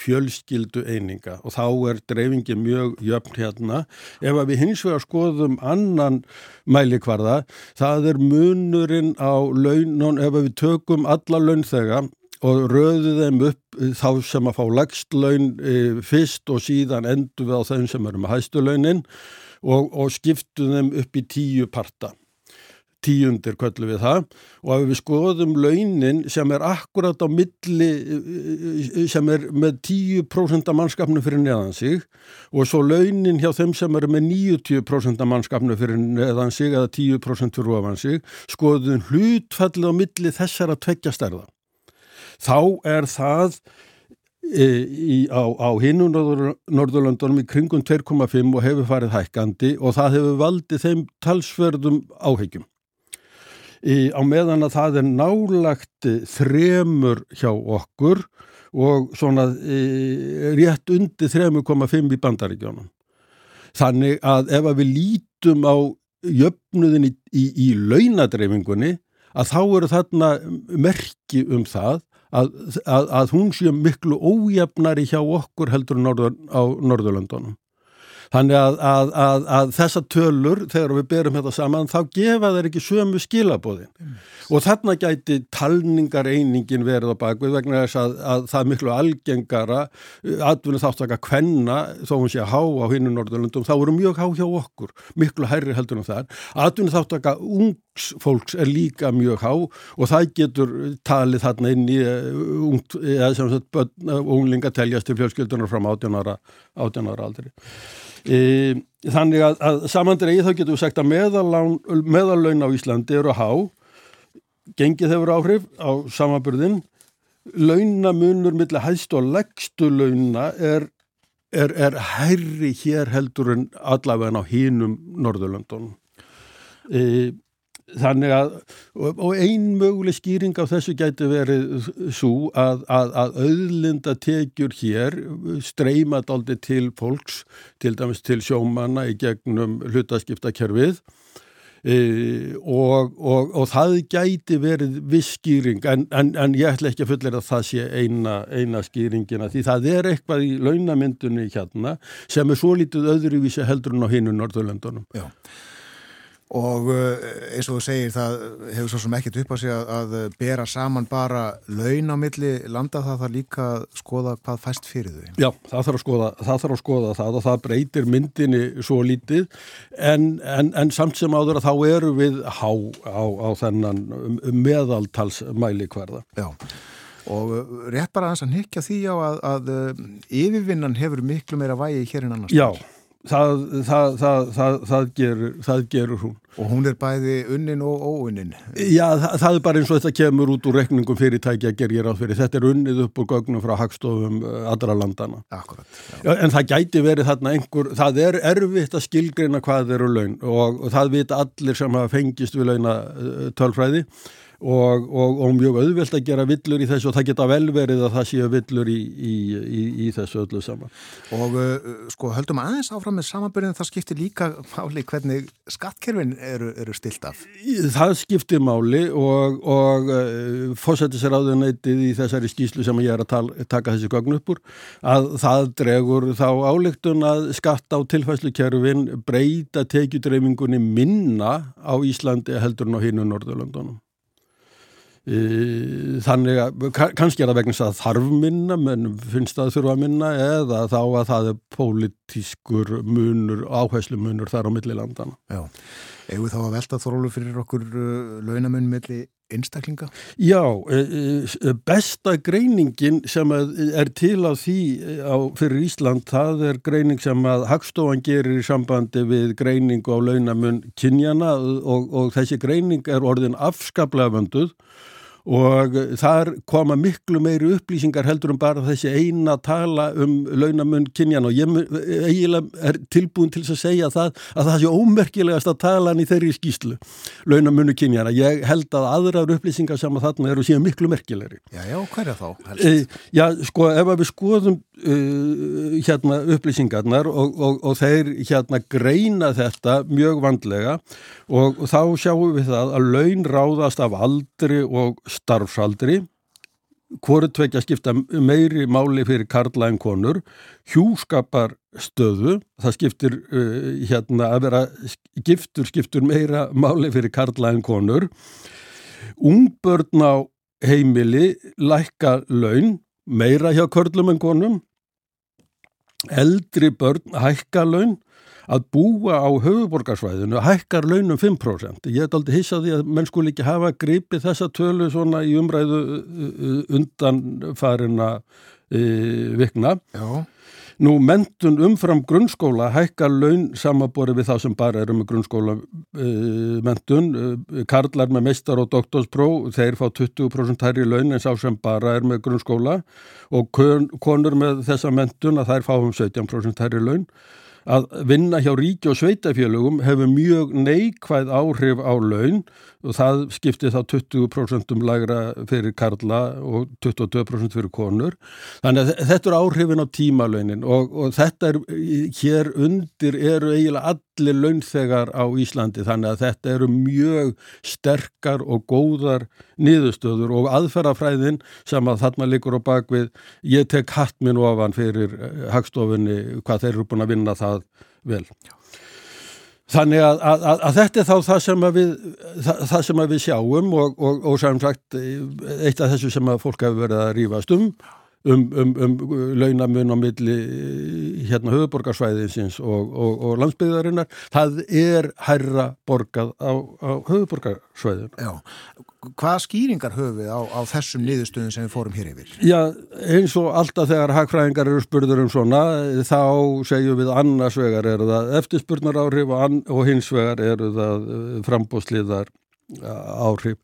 fjölskyldu eininga og þá er dreifingi mjög jöfn hérna. Ef við hins vegar skoðum annan mælikvarða, það er munurinn á launon, ef við tökum alla launþega og röðu þeim upp þá sem að fá lagst laun e, fyrst og síðan endur við á þeim sem eru með hæstu launin og, og skiptu þeim upp í tíu parta tíundir kvöllu við það. Og ef við skoðum launin sem er akkurat á milli sem er með 10% af mannskapnu fyrir neðan sig og svo launin hjá þeim sem eru með 90% af mannskapnu fyrir neðan sig eða 10% fyrir ofan sig skoðum hlutfallið á milli þessara tveggjastærða þá er það e, í, á, á hinu Norðurlandunum í kringum 2,5 og hefur farið hækkandi og það hefur valdið þeim talsverðum áhegjum í, á meðan að það er nálagt þremur hjá okkur og svona í, rétt undir 3,5 í bandaríkjónum. Þannig að ef að við lítum á jöfnuðin í, í, í launadreifingunni að þá eru þarna merki um það að, að, að hún sé miklu ójafnari hjá okkur heldur norður, á Norðurlandunum. Þannig að, að, að, að þessa tölur, þegar við berum þetta saman, þá gefa þeir ekki sömu skilabóðin. Mm. Og þarna gæti talningareiningin verið á bakvið vegna þess að það er miklu algengara, atvinnið þátt að hvenna, þó hún sé að há á hinn Norðurlundum, þá eru mjög há hjá okkur, miklu hærri heldur en það. Atvinnið þátt að ungs fólks er líka mjög há og það getur talið þarna inn í uh, ungt, eða sem sagt, uh, unglinga teljast til fjölskyldunar fram 18 ára, 18 ára aldri. E, þannig að, að samandregi þá getum við sagt að meðallaun á Íslandi eru há, gengið hefur áhrif á samanburðin, launamunur millir hægst og leggstu launa er, er, er hærri hér heldur en allavega á hínum Norðurlöndunum. E, Þannig að, og ein möguleg skýring á þessu gæti verið svo að, að, að auðlinda tekjur hér streymað aldrei til fólks, til dæmis til sjómanna í gegnum hlutaskiptakerfið e, og, og, og það gæti verið viss skýring en, en, en ég ætla ekki að fullera að það sé eina, eina skýringina því það er eitthvað í launamyndunni hérna sem er svo lítið öðruvísi heldur en á hinu Norðurlöndunum. Já og eh, eins og þú segir það hefur svo sem ekkert upp á sig að, að bera saman bara laun á milli landa það þarf líka að skoða hvað fæst fyrir þau. Já, það þarf að skoða það, þarf að skoða það og það breytir myndinni svo lítið en, en, en samt sem áður að þá eru við há á, á þennan meðaltalsmæli hverða. Já. Og eh, rétt bara að nýkja því á að, að eh, yfirvinnan hefur miklu meira vægi hér en annars. Já, Það, það, það, það gerur, gerur hún. Og hún er bæði unnin og óunnin? Já, það er bara eins og þetta kemur út úr rekningum fyrirtækja gerir á fyrir. Þetta er unnið upp úr gögnum frá hagstofum eh, allra landana. Akkurat. Já. En það gæti verið þarna einhver, það er erfitt að skilgreina hvað eru laun og, og það vita allir sem hafa fengist við launa tölfræði og, og, og mjög auðvelt að gera villur í þessu og það geta vel verið að það séu villur í, í, í, í þessu öllu saman. Og uh, sko höldum aðeins áfram með samanbyrjun það skiptir líka máli hvernig skattkerfin eru, eru stilt af? Það skiptir máli og, og uh, fósættis er áðurneitið í þessari skýslu sem ég er að tala, taka þessi gögn upp úr að það dregur þá álíktun að skatt á tilfæslukerfin breyta tekjudreifingunni minna á Íslandi heldur en á hinu Norðurlandunum. Þannig að kannski er það vegna að þarf minna, menn finnst það þurfa minna eða þá að það er pólitískur munur, áherslu munur þar á millilandana. Já, eða þá að velta þrólu fyrir okkur uh, launamun milli einstaklinga? Já, e, e, besta greiningin sem er til á því á, fyrir Ísland, það er greining sem að Hagstofan gerir í sambandi við greiningu á launamun kynjana og, og þessi greining er orðin afskaplega vönduð og þar koma miklu meiri upplýsingar heldur um bara þessi eina tala um launamun kynjan og ég eiginlega er tilbúin til að segja það að það sé ómerkilegast að tala hann í þeirri skýslu launamunnu kynjana. Ég held að aðrar upplýsingar sem að þarna eru síðan miklu merkilegri. Já, já, hverja þá? E, já, sko, ef við skoðum uh, hérna upplýsingarnar og, og, og þeir hérna greina þetta mjög vandlega og, og þá sjáum við það að laun ráðast af aldri og starfsaldri. Hvori tvekja skipta meiri máli fyrir karla en konur, hjúskapar stöðu, það skiptir uh, hérna að vera giftur skiptur meira máli fyrir karla en konur, ungbörn á heimili lækka laun meira hjá körlum en konum, eldri börn hækka laun, að búa á höfuborgarsvæðinu hækkar launum 5%. Ég hef aldrei hissaði að menn skul ekki hafa gripið þessa tölu svona í umræðu undanfarina e, vikna. Já. Nú, mentun umfram grunnskóla hækkar laun samaborið við þá sem bara eru með grunnskóla e, mentun. Karlar með meistar og doktorspróf, þeir fá 20% hærri laun en sá sem bara er með grunnskóla og konur með þessa mentun að þær fá um 17% hærri laun að vinna hjá ríki og sveitafélögum hefur mjög neikvæð áhrif á laun og það skiptir þá 20% lagra fyrir karla og 22% fyrir konur. Þannig að þetta er áhrifin á tímalaunin og, og þetta er, hér undir eru eiginlega allir launþegar á Íslandi þannig að þetta eru mjög sterkar og góðar niðurstöður og aðferðafræðin sem að þarna likur á bakvið ég tek hatt minn ofan fyrir eh, hagstofunni hvað þeir eru búin að vinna það vel. Þannig að, að, að, að þetta er þá það sem við, það, það sem við sjáum og, og, og sem sagt eitt af þessu sem að fólk hefur verið að rýfast um um, um, um launamun á milli hérna höfuborgarsvæðinsins og, og, og landsbyggðarinnar. Það er herra borgað á, á höfuborgarsvæðin Já, hvaða skýringar höfum við á, á þessum niðurstöðum sem við fórum hér yfir? Já, eins og alltaf þegar hagfræðingar eru spurður um svona þá segjum við annars vegar eru það eftirspurnar áhrif og, og hins vegar eru það eh, frambóðsliðar áhrif.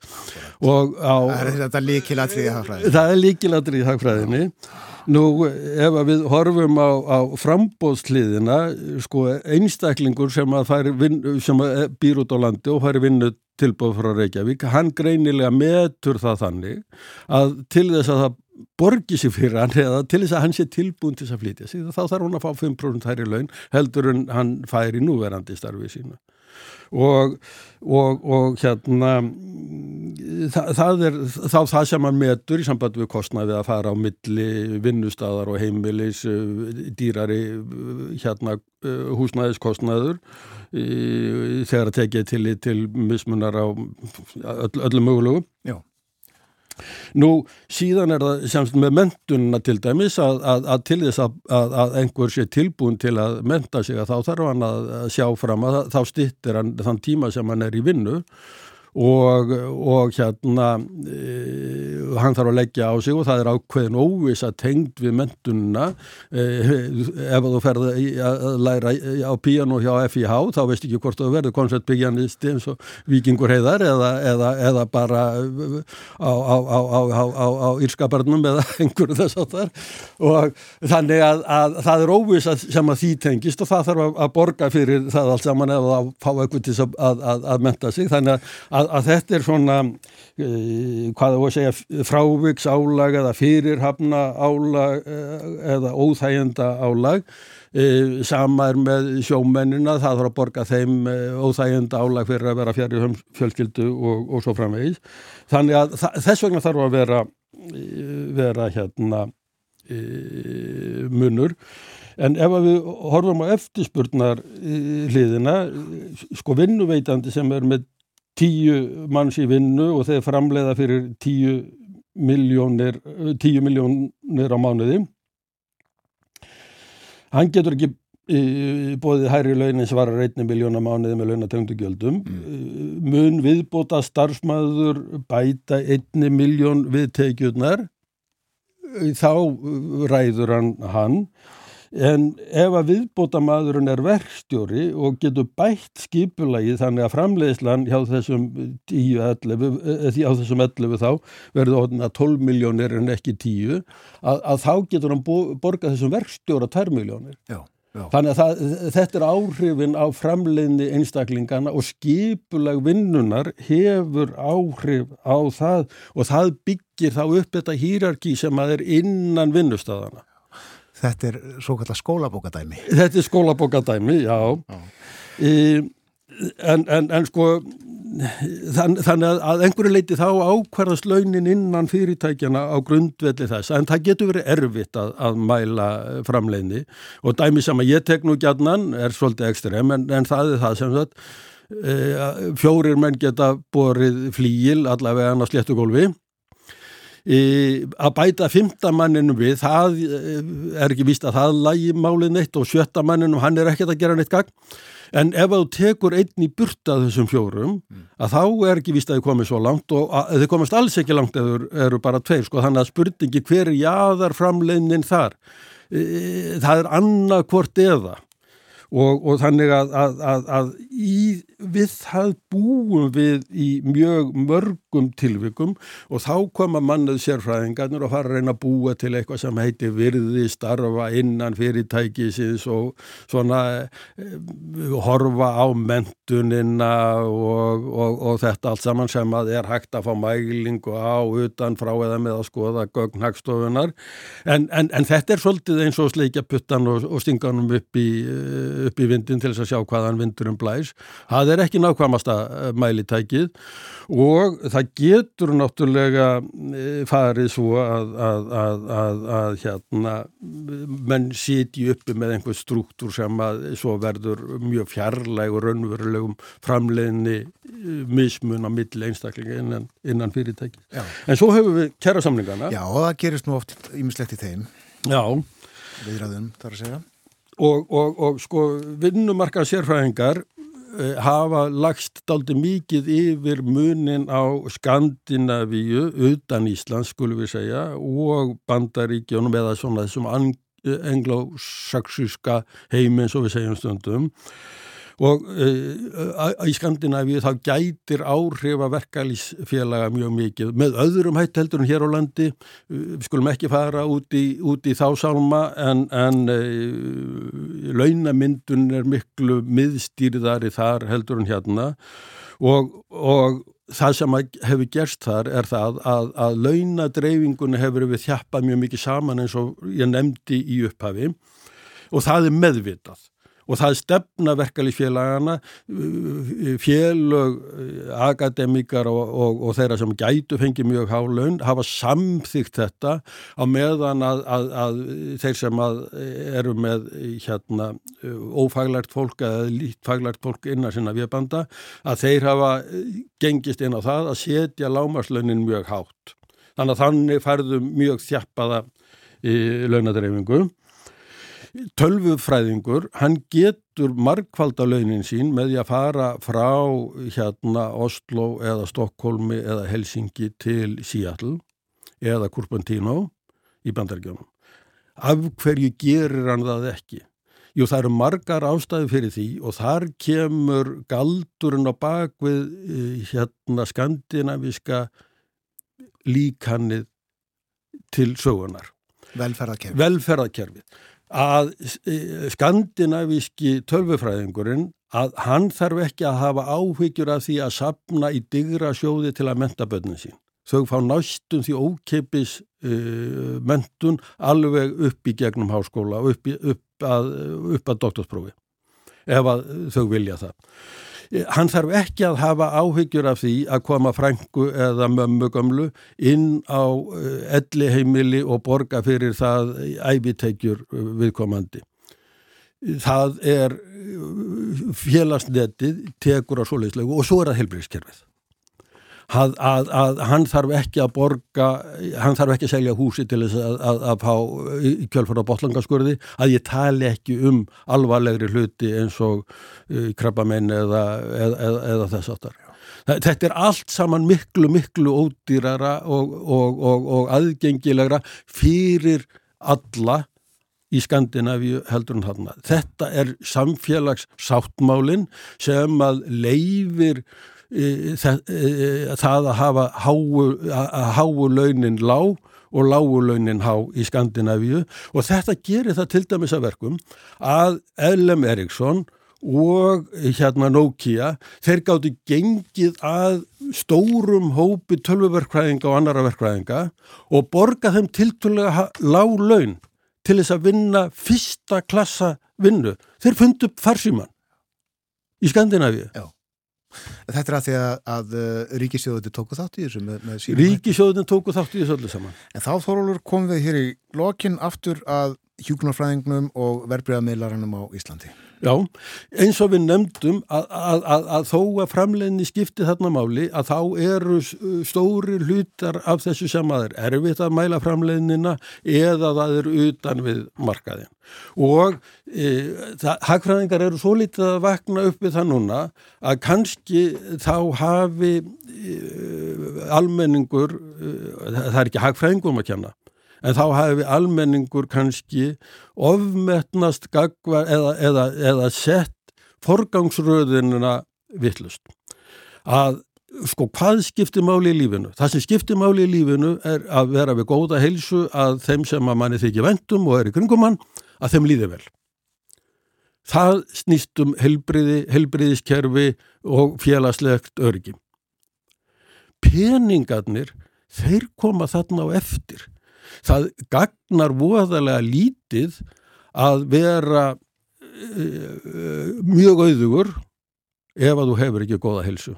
Og á, er þetta líkilatrið í hagfræðinni. Það er líkilatrið í hagfræðinni. Nú ef við horfum á, á frambóðsliðina sko einstaklingur sem að, vin, sem að býr út á landi og færi vinnu tilbúð frá Reykjavík hann greinilega metur það þannig að til þess að það borgi sér fyrir hann eða til þess að hann sé tilbúin til þess að flytja sig þá þarf hún að fá 5% hær í laun heldur en hann fær í núverandi starfið sína og, og, og hérna það, það er þá það sem hann metur í samband við kostnaði að fara á milli vinnustadar og heimilis dýrari hérna húsnæðiskostnaður þegar að tekja til, til mismunar á öll, öllum mögulegu Já Nú síðan er það semst með mentununa til dæmis að, að, að til þess að, að einhver sé tilbúin til að menta sig að þá þarf hann að sjá fram að þá stittir hann þann tíma sem hann er í vinnu og, og hérna e, hann þarf að leggja á sig og það er ákveðin óvis að tengd við mentununa e, ef þú ferði að læra á piano hjá FIH þá veist ekki hvort þú verður koncertbyggjanist eins og vikingur heiðar eða, eða, eða bara á, á, á, á írskabarnum eða einhverju þess að þar og þannig að, að það er óvis sem að því tengist og það þarf að, að borga fyrir það allt saman eða að fá eitthvað til að, að menta sig. Þannig að að, að þetta er svona uh, hvað þú að segja fráviks álag eða fyrirhafna álag uh, eða óþægenda álag. Uh, sama er með sjómennina það þarf að borga þeim óþægenda álag fyrir að vera fjari fjölskyldu og, og svo framvegis. Þannig að þess vegna þarf að vera vera hérna munur. En ef við horfum á eftirspurnar hliðina, sko vinnuveitandi sem er með tíu manns í vinnu og þeir framleiða fyrir tíu miljónir, tíu miljónir á mánuði. Hann getur ekki bóðið hærri launin sem var að reyna miljóna mánuði með launatöngdu gjöldum. Mm. Mun viðbóta starfsmæður bæta einni miljón viðteikjurnar, þá ræður hann hann En ef að viðbótamaðurinn er verkstjóri og getur bætt skipulagi þannig að framleiðslan hjá þessum 10-11, eða hjá þessum 11 þá verður orðin að 12 miljónir en ekki 10, að, að þá getur hann borgað þessum verkstjóra 2 miljónir. Já. Já. Þannig að það, þetta er áhrifin á framleiðni einstaklingana og skipulag vinnunar hefur áhrif á það og það byggir þá upp þetta hýrarki sem að er innan vinnustadana. Þetta er svo kallar skólabókadæmi. Þetta er skólabókadæmi, já. já. Í, en, en, en sko þann, þannig að, að einhverju leiti þá ákvarðast launin innan fyrirtækjana á grundvelli þess en það getur verið erfitt að, að mæla framleginni og dæmi sem að ég tek nú gætnan er svolítið ekstrem en, en það er það sem sagt e, fjórir menn geta borið flíil allavega hann á sléttugólfi að bæta fymtamanninu við það e, er ekki víst að það lægi málið neitt og sjöttamanninu hann er ekkert að gera neitt gagn. En ef þú tekur einn í burta þessum fjórum mm. að þá er ekki víst að þið komið svo langt og þið komast alls ekki langt ef þið eru bara tveir sko þannig að spurningi hver er jáðar framleinin þar e, það er annað hvort eða. Og, og þannig að, að, að, að í, við það búum við í mjög mörgum tilvikum og þá koma mannað sérfræðingarnir og fara að reyna að búa til eitthvað sem heitir virði starfa innan fyrirtækisins og svona eh, horfa á mentunina og, og, og þetta allt saman sem að er hægt að fá mælingu á utan frá eða með að skoða gögnhagstofunar en, en, en þetta er svolítið eins og sleikja puttan og stinganum upp í upp í vindin til þess að sjá hvaðan vindurum blæs. Það er ekki nákvæmasta eh, mælitækið og það getur náttúrulega eh, farið svo að, að, að, að hérna menn sitji uppi með einhver struktúr sem að svo verður mjög fjarlæg og raunverulegum framleginni eh, mismun á milli einstaklinga innan, innan fyrirtæki. Já. En svo höfum við kæra samlingana. Já, og það gerist nú oft ímislegt í þeim. Já. Viðræðum, þar að segja og, og, og sko vinnumarka sérfræðingar hafa lagst daldi mikið yfir munin á Skandinavíu utan Íslands skulum við segja og bandaríkjónum eða svona þessum englósaksíska heiminn svo við segjum stundum og uh, í Skandinavíu þá gætir áhrif að verkalýsfélaga mjög mikið. Með öðrum hætt heldur en hér á landi. Við uh, skulum ekki fara út í, út í þá sálma en, en uh, launamyndun er miklu miðstýriðari þar heldur en hérna. Og, og það sem hefur gerst þar er það að, að launadreyfingunni hefur við þjappað mjög mikið saman eins og ég nefndi í upphafi. Og það er meðvitað og það stefna verkalýsfélagana félög, akademikar og, og, og þeirra sem gætu fengi mjög hálaun hafa samþygt þetta á meðan að, að, að þeir sem eru með hérna, ófaglært fólk eða lítfaglært fólk innan sinna viðbanda að þeir hafa gengist inn á það að setja lámarslaunin mjög hátt. Þannig að þannig færðu mjög þjappaða í launadreifingu tölvufræðingur, hann getur markvaldalaunin sín með því að fara frá hérna Oslo eða Stokkólmi eða Helsingi til Seattle eða Kurpantino í bandargjónum. Af hverju gerir hann það ekki? Jú, það eru margar ástæði fyrir því og þar kemur galdurinn á bakvið eh, hérna skandinaviska líkannið til sögunar. Velferðarkerfið. Velferðarkerfið að e, skandinavíski tölvufræðingurinn að hann þarf ekki að hafa áhyggjur af því að sapna í digra sjóði til að menta börnin sín. Þau fá nástun því ókeipis uh, mentun alveg upp í gegnum háskóla, upp, í, upp að, að doktorsprófi ef að þau vilja það hann þarf ekki að hafa áhyggjur af því að koma frængu eða mömmugömlu inn á eh, elli heimili og borga fyrir það æfiteikjur eh, viðkomandi. Það er eh, félagsnetið tekur á svoleiðslegu og svo er það helbriðskerfið að, að, að hann þarf ekki að borga, hann þarf ekki að selja húsi til þess að, að fá kjölfara botlangaskurði, að ég tali ekki um alvarlegri hluti eins og uh, krabbamenn eða, eða, eða, eða þess aftar. Þetta er allt saman miklu, miklu ódýrara og, og, og, og aðgengilegra fyrir alla í Skandinavíu heldur en þarna. Þetta er samfélags sáttmálinn sem að leifir það að hafa háu, háu launin lág og lágu launin há í Skandinavíu og þetta gerir það til dæmis að verkum að L.M. Eriksson og hérna Nokia þeir gáttu gengið að stórum hópi tölvuverkvæðinga og annara verkvæðinga og borga þeim tiltúrlega lág laun til þess að vinna fyrsta klassa vinnu. Þeir fundu upp farsíman í Skandinavíu. Já Þetta er að því að, að uh, ríkisjóðuði tóku þátt í þessu með, með Ríkisjóðin tóku þátt í þessu öllu saman. En þá Þorólur kom við hér í lokin aftur að hjúknarfræðingnum og verbreyðamiðlaranum á Íslandi. Já, eins og við nefndum að, að, að, að þó að framleginni skipti þarna máli að þá eru stóri hlutar af þessu sem að er erfitt að mæla framleginnina eða það eru utan við markaðin. Og e, hagfræðingar eru svo litið að vakna upp við það núna að kannski þá hafi e, almenningur, e, það er ekki hagfræðingum að kjanna, en þá hafi almenningur kannski ofmetnast gagva, eða, eða, eða sett forgangsröðinuna vittlust. Að sko hvað skiptir máli í lífinu? Það sem skiptir máli í lífinu er að vera við góða heilsu að þeim sem að manni þykja vendum og er í kringum mann, að þeim líði vel. Það snýst um helbriði, helbriðiskerfi og félagslegt örgi. Peningarnir, þeir koma þarna á eftir það gagnar voðalega lítið að vera uh, mjög auðugur ef að þú hefur ekki goða helsu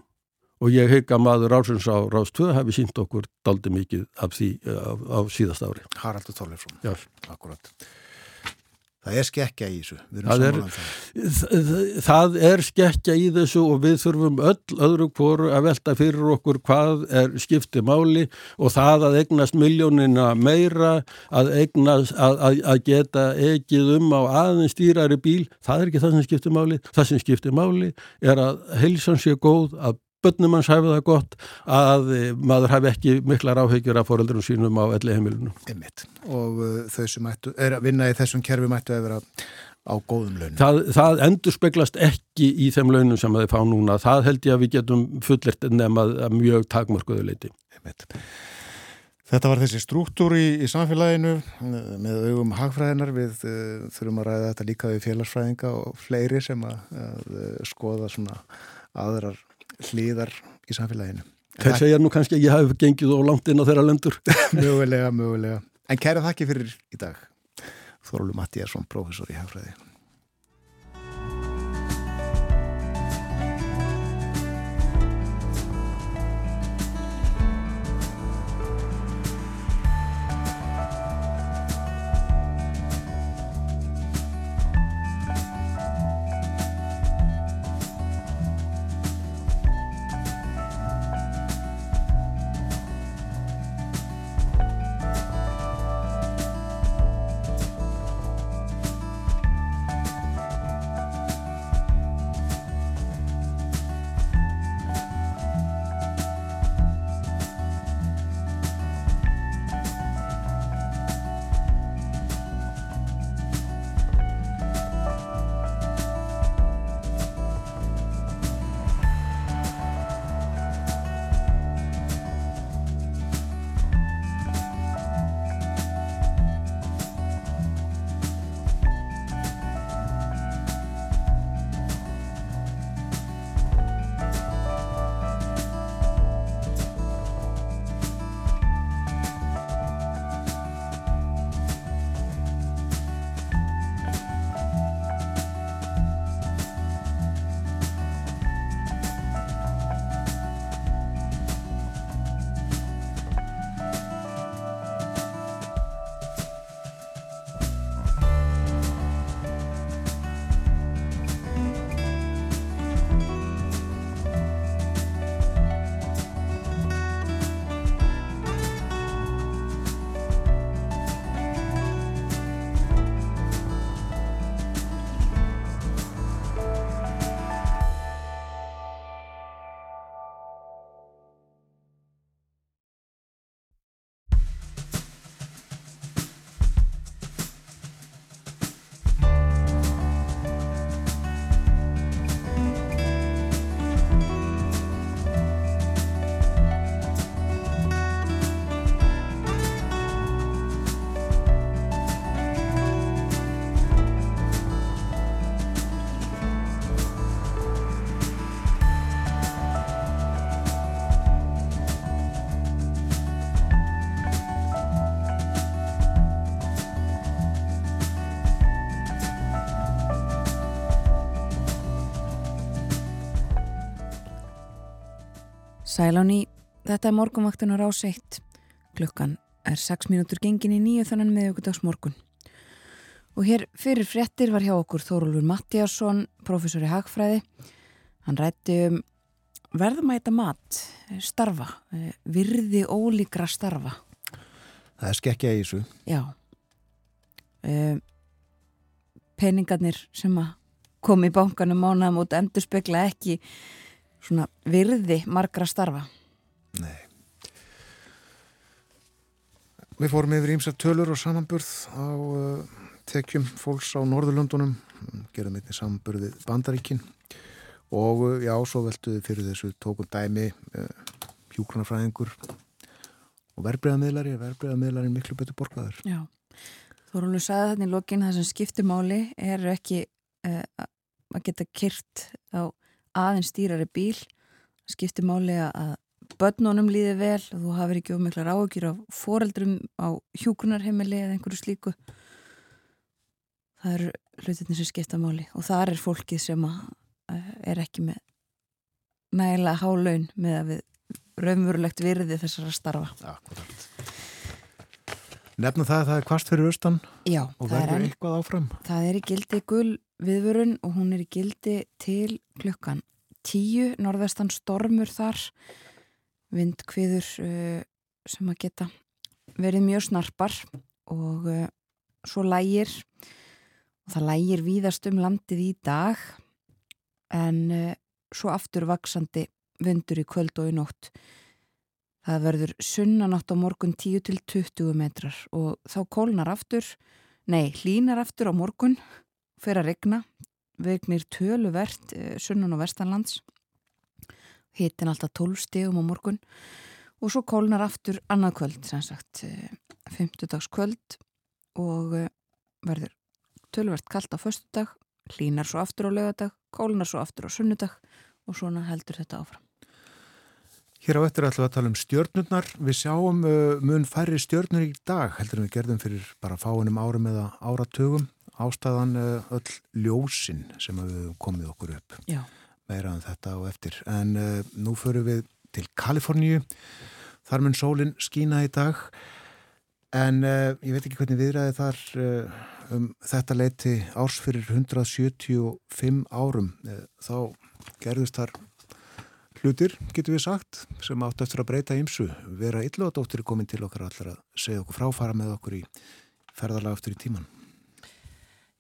og ég heika maður Rásins á 2 hafi sínt okkur daldi mikið af því á, á síðast ári. Haraldur Þorleifsson, akkurat Það er skekkja í þessu. Það er, um það. það er skekkja í þessu og við þurfum öll öðru kvoru að velta fyrir okkur hvað er skiptið máli og það að eignast miljónina meira, að, eignast, að, að, að geta ekkið um á aðeins stýrari bíl, það er ekki það sem skiptið máli. Það sem skiptið máli er að heilsan sé góð, að bönnum hans hafi það gott að maður hafi ekki miklar áhegjur af foreldurum sínum á elli heimilunum. Einmitt. Og uh, þau sem ættu, er að vinna í þessum kerfi mættu að vera á góðum launum. Það, það endur speglast ekki í þeim launum sem þið fá núna. Það held ég að við getum fullert nefn að mjög takmörkuðu leiti. Einmitt. Þetta var þessi struktúr í, í samfélaginu með augum hagfræðinar við uh, þurfum að ræða þetta líka við félagsfræðinga og fleiri sem að, að skoða svona aðrar hlýðar í samfélaginu. Þeir segja nú kannski að ég hafi gengið og langt inn á þeirra lendur. mögulega, mögulega. En kæra þakki fyrir í dag. Þorlu Mattíasson, professor í Hafræði. Sæláni, þetta er morgunvaktin á rás 1. Klukkan er 6 mínútur gengin í nýju þannan meðugudags morgun. Og hér fyrir frettir var hjá okkur Þórólfur Mattíasson, professor í Hagfræði. Hann rætti um verðmæta mat, starfa, virði ólíkra starfa. Það er skekkja í þessu. Já. Um, peningarnir sem að komi í bankanum mánaðum út endur spekla ekki svona virði margra starfa. Nei. Við fórum yfir ímsa tölur og samanburð á uh, tekjum fólks á Norðurlöndunum, gerum einnig samanburðið bandaríkinn og uh, já, svo velduði fyrir þessu tókum dæmi uh, hjúkronafræðingur og verbreyðamiðlari, verbreyðamiðlari er miklu betur borgaður. Já, Þorvaldur sagði þetta í lokin, það sem skiptir máli er ekki að geta kyrt á aðeins stýrari bíl, skiptir máli að börnunum líði vel og þú hafið ekki ómiklar áökjur af foreldrum á hjúkunarheimili eða einhverju slíku. Það eru hlutinni sem skipta máli og það er fólkið sem að, er ekki með nægilega há laun með að við raunverulegt virði þessara starfa. Akkurat. Nefna það að það er kvast fyrir austan Já, og er, verður eitthvað áfram. það er í gildi gul viðvörun og hún er í gildi til klukkan tíu norðvestan stormur þar. Vindkviður uh, sem að geta verið mjög snarpar og uh, svo lægir og það lægir víðast um landið í dag en uh, svo aftur vaksandi vindur í kvöld og í nótt það verður sunnanátt á morgun 10 til 20 metrar og þá kólnar aftur nei, hlínar aftur á morgun fyrir að regna vegnir töluvert uh, sunnan og vestanlands hitin alltaf 12 stegum á morgun og svo kólnar aftur annað kvöld, sem sagt 50 dags kvöld og eh, verður tölvert kallt á föstudag, hlínar svo aftur á lögadag, kólnar svo aftur á sunnudag og svona heldur þetta áfram. Hér á eftir ætlum við að tala um stjörnurnar. Við sjáum uh, mun færri stjörnur í dag heldur en við gerðum fyrir bara fáinum árum eða áratugum. Ástæðan uh, öll ljósin sem við komið okkur upp. Já. Meira en þetta og eftir. En uh, nú förum við til Kaliforníu. Þar mun sólinn skína í dag. En uh, ég veit ekki hvernig viðræði þar uh, um þetta leiti árs fyrir 175 árum. Uh, þá gerðust þar hlutir, getur við sagt, sem átt eftir að breyta ymsu. Vera illóðadóttir komin til okkar allar að segja okkur fráfara með okkur í ferðarlega aftur í tíman.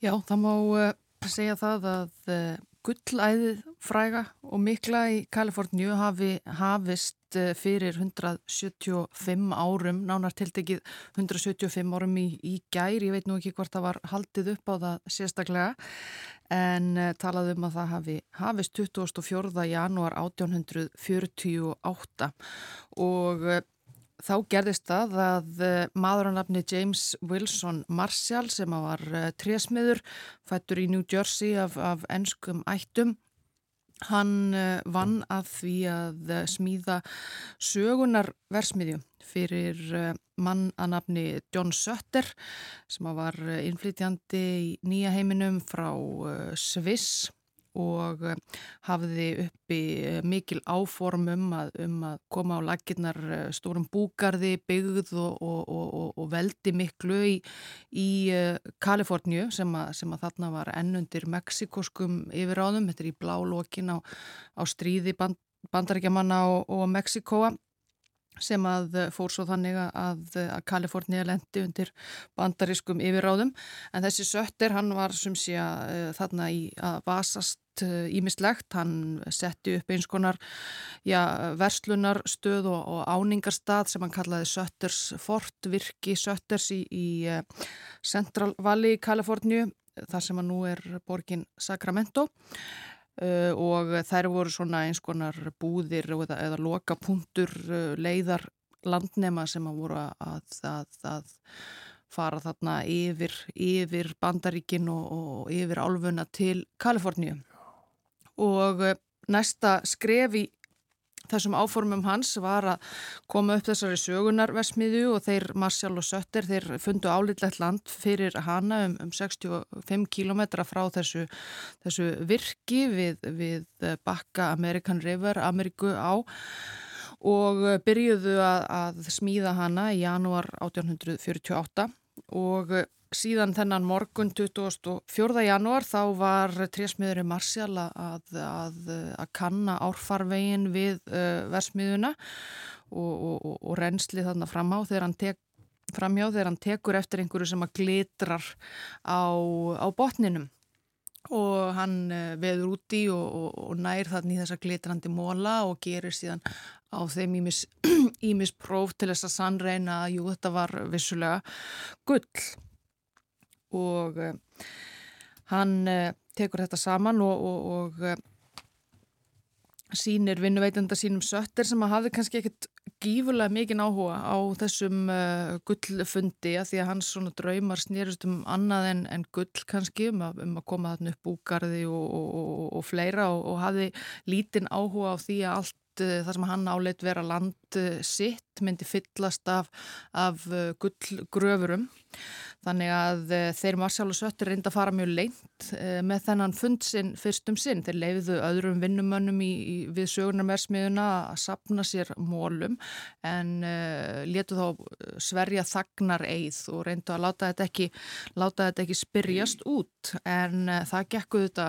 Já, það má uh, segja það að uh, gullæðið fræga og mikla í Kaliforníu hafi hafist uh, fyrir 175 árum, nánar tiltekið 175 árum í, í gær, ég veit nú ekki hvort það var haldið upp á það sérstaklega, en uh, talað um að það hafi hafist 24. janúar 1848 og uh, þá gerðist það að maðurannafni James Wilson Marshall sem var trésmiður, fættur í New Jersey af, af ennskum ættum, hann vann að því að smíða sögunarversmiðju fyrir mann að nafni John Sutter sem var innflytjandi í nýja heiminum frá Sviss og hafði uppi mikil áform um að, um að koma á laginnar stórum búgarði, byggð og, og, og, og veldi miklu í, í Kaliforníu sem að, sem að þarna var ennundir meksikoskum yfiráðum, þetta er í blá lokin á, á stríði band, bandarækjamanna og Meksikóa sem að fór svo þannig að, að Kalifornia lendi undir bandarískum yfirráðum. En þessi söttir hann var sem sé að þarna í að vasast ímislegt, hann setti upp eins konar já, verslunarstöð og, og áningarstað sem hann kallaði Sötters Fort virki Sötters í, í Central Valley í Kaliforníu þar sem að nú er borgin Sacramento Uh, og þær voru svona eins konar búðir eða, eða loka punktur uh, leiðar landnema sem að voru að, að, að fara þarna yfir, yfir bandaríkin og, og yfir álfuna til Kaliforníu. Og uh, næsta skref í þessum áformum hans var að koma upp þessari sögunarversmiðu og þeir Marshall og Sötter þeir fundu álitlegt land fyrir hana um, um 65 kílometra frá þessu, þessu virki við, við bakka American River, Ameriku á og byrjuðu að, að smíða hana í janúar 1848 og síðan þennan morgun 24. janúar þá var trésmiðurinn Marsjál að, að, að kanna árfarvegin við uh, versmiðuna og, og, og reynsli þarna fram á þegar hann tek, framjá þegar hann tekur eftir einhverju sem að glitrar á, á botninum og hann uh, veður úti og, og nær þannig þessa glitrandi móla og gerir síðan á þeim ímis, ímis próf til þess að sannreina að jú þetta var vissulega gull og uh, hann uh, tekur þetta saman og, og, og uh, sínir vinnuveitenda sínum söttir sem að hafi kannski ekkert gífurlega mikinn áhuga á þessum gullfundi að því að hans svona draumar snýrust um annað en, en gull kannski um að, um að koma þarna upp búgarði og, og fleira og hafi lítinn áhuga á því að allt það sem hann áleitt vera land sitt myndi fyllast af, af gullgröfurum Þannig að uh, þeir Marsjál og Söttur reynda að fara mjög leint uh, með þennan fund sinn fyrstum sinn. Þeir leiððu öðrum vinnumönnum í, í, við sögurnarmersmiðuna að sapna sér mólum en uh, letu þá sverja þagnar eið og reyndu að láta þetta ekki, láta þetta ekki spyrjast út. En það gekkuðu þetta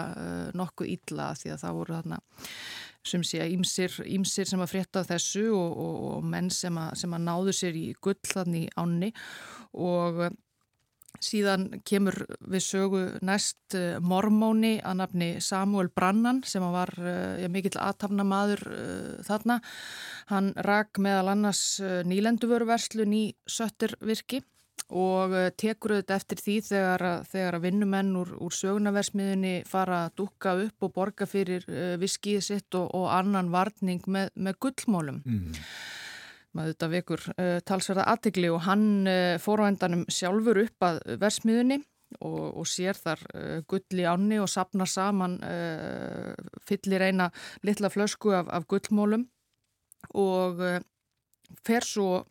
nokkuð ítla því að það voru þarna sem sé að ímsir, sem að frétta þessu og, og, og menn sem að, sem að náðu sér í gull þannig ánni og Síðan kemur við sögu næst uh, mormóni að nafni Samuel Brannan sem var uh, ja, mikill aðtafna maður uh, þarna. Hann rak meðal annars nýlenduvöruverslun í Söttervirki og tekur auðvitað eftir því þegar, þegar að vinnumenn úr, úr sögunaversmiðunni fara að dukka upp og borga fyrir viskið sitt og, og annan varning með, með gullmólum. Mm maður þetta vekur uh, talsverða aðtegli og hann uh, fór á endanum sjálfur upp að versmiðunni og, og sér þar uh, gull í ánni og sapnar saman fyllir eina litla flösku af, af gullmólum og fer svo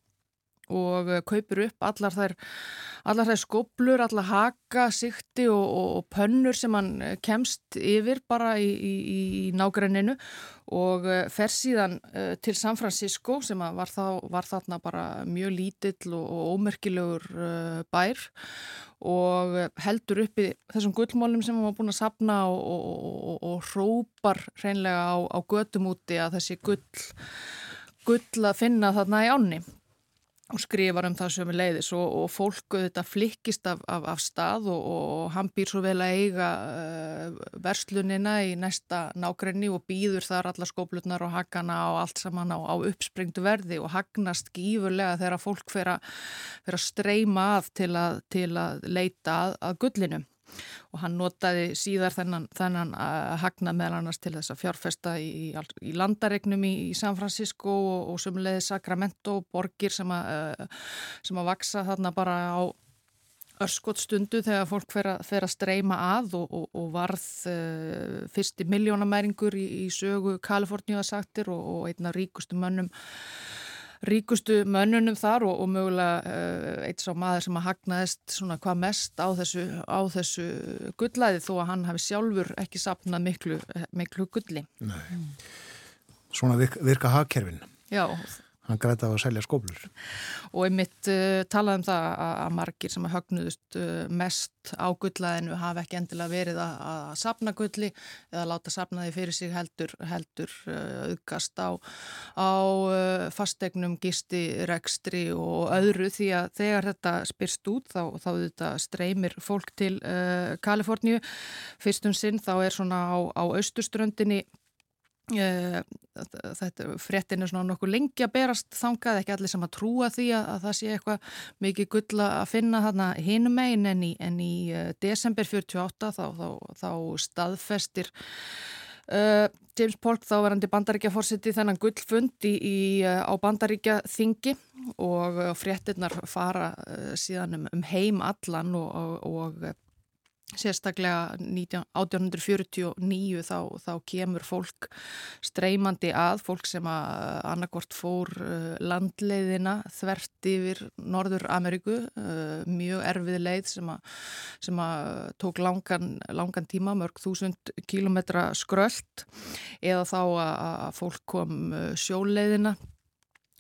og kaupir upp allar þær, allar þær skoblur, allar haka, sikti og, og, og pönnur sem hann kemst yfir bara í, í, í nágræninu og eh, fer síðan til San Francisco sem var, þá, var þarna bara mjög lítill og, og ómerkilegur bær og heldur uppi þessum gullmólum sem hann var búin að sapna og, hrópar hreinlega á, á gödum úti að þessi gull, gull að finna þarna í ánni og skrifar um það sem er leiðis og, og fólk auðvitað flikkist af, af, af stað og, og hann býr svo vel að eiga uh, verslunina í næsta nákrenni og býður þar alla skóplutnar og hagana og allt saman á, á uppspringtu verði og hagnast gífurlega þegar fólk fer að streyma að til að, til að leita að, að gullinu og hann notaði síðar þennan, þennan að hagna meðal annars til þess að fjárfesta í, í landaregnum í, í San Francisco og, og sumleði Sacramento borgir sem að, sem að vaksa þarna bara á örskot stundu þegar fólk fer að, fer að streyma að og, og, og varð uh, fyrsti miljónamæringur í, í sögu Kaliforníu að sagtir og, og einna ríkustu mönnum ríkustu mönnunum þar og, og mögulega uh, eitt sá maður sem að hagnaðist svona hvað mest á þessu, á þessu gullæði þó að hann hafi sjálfur ekki sapnað miklu, miklu gulli. Nei. Svona virka, hagkerfin. Já, hann græta á að selja skóplur. Og einmitt uh, talaði um það að, að margir sem högnuðust uh, mest á gullaðinu hafi ekki endilega verið að, að sapna gulli eða láta sapna því fyrir sig heldur, heldur uh, auðgast á, á fastegnum, gisti, rekstri og öðru því að þegar þetta spyrst út þá, þá þetta streymir fólk til Kaliforníu. Fyrstum sinn þá er svona á, á austurströndinni Eh, þetta fréttin er svona nokkuð lengi að berast þangað, ekki allir sem að trúa því að, að það sé eitthvað mikið gull að finna þarna hinum megin en í, en í uh, desember 48 þá, þá, þá staðfestir uh, James Polk þá verandi bandaríkja fórseti þennan gullfund í, í, uh, á bandaríkja þingi og fréttinnar fara síðan um, um heim allan og, og, og sérstaklega 1849 þá, þá kemur fólk streymandi að, fólk sem að annarkort fór uh, landleiðina þvert yfir Norður Ameríku, uh, mjög erfið leið sem að, sem að tók langan, langan tíma, mörg þúsund kílometra skröld eða þá að fólk kom uh, sjóleiðina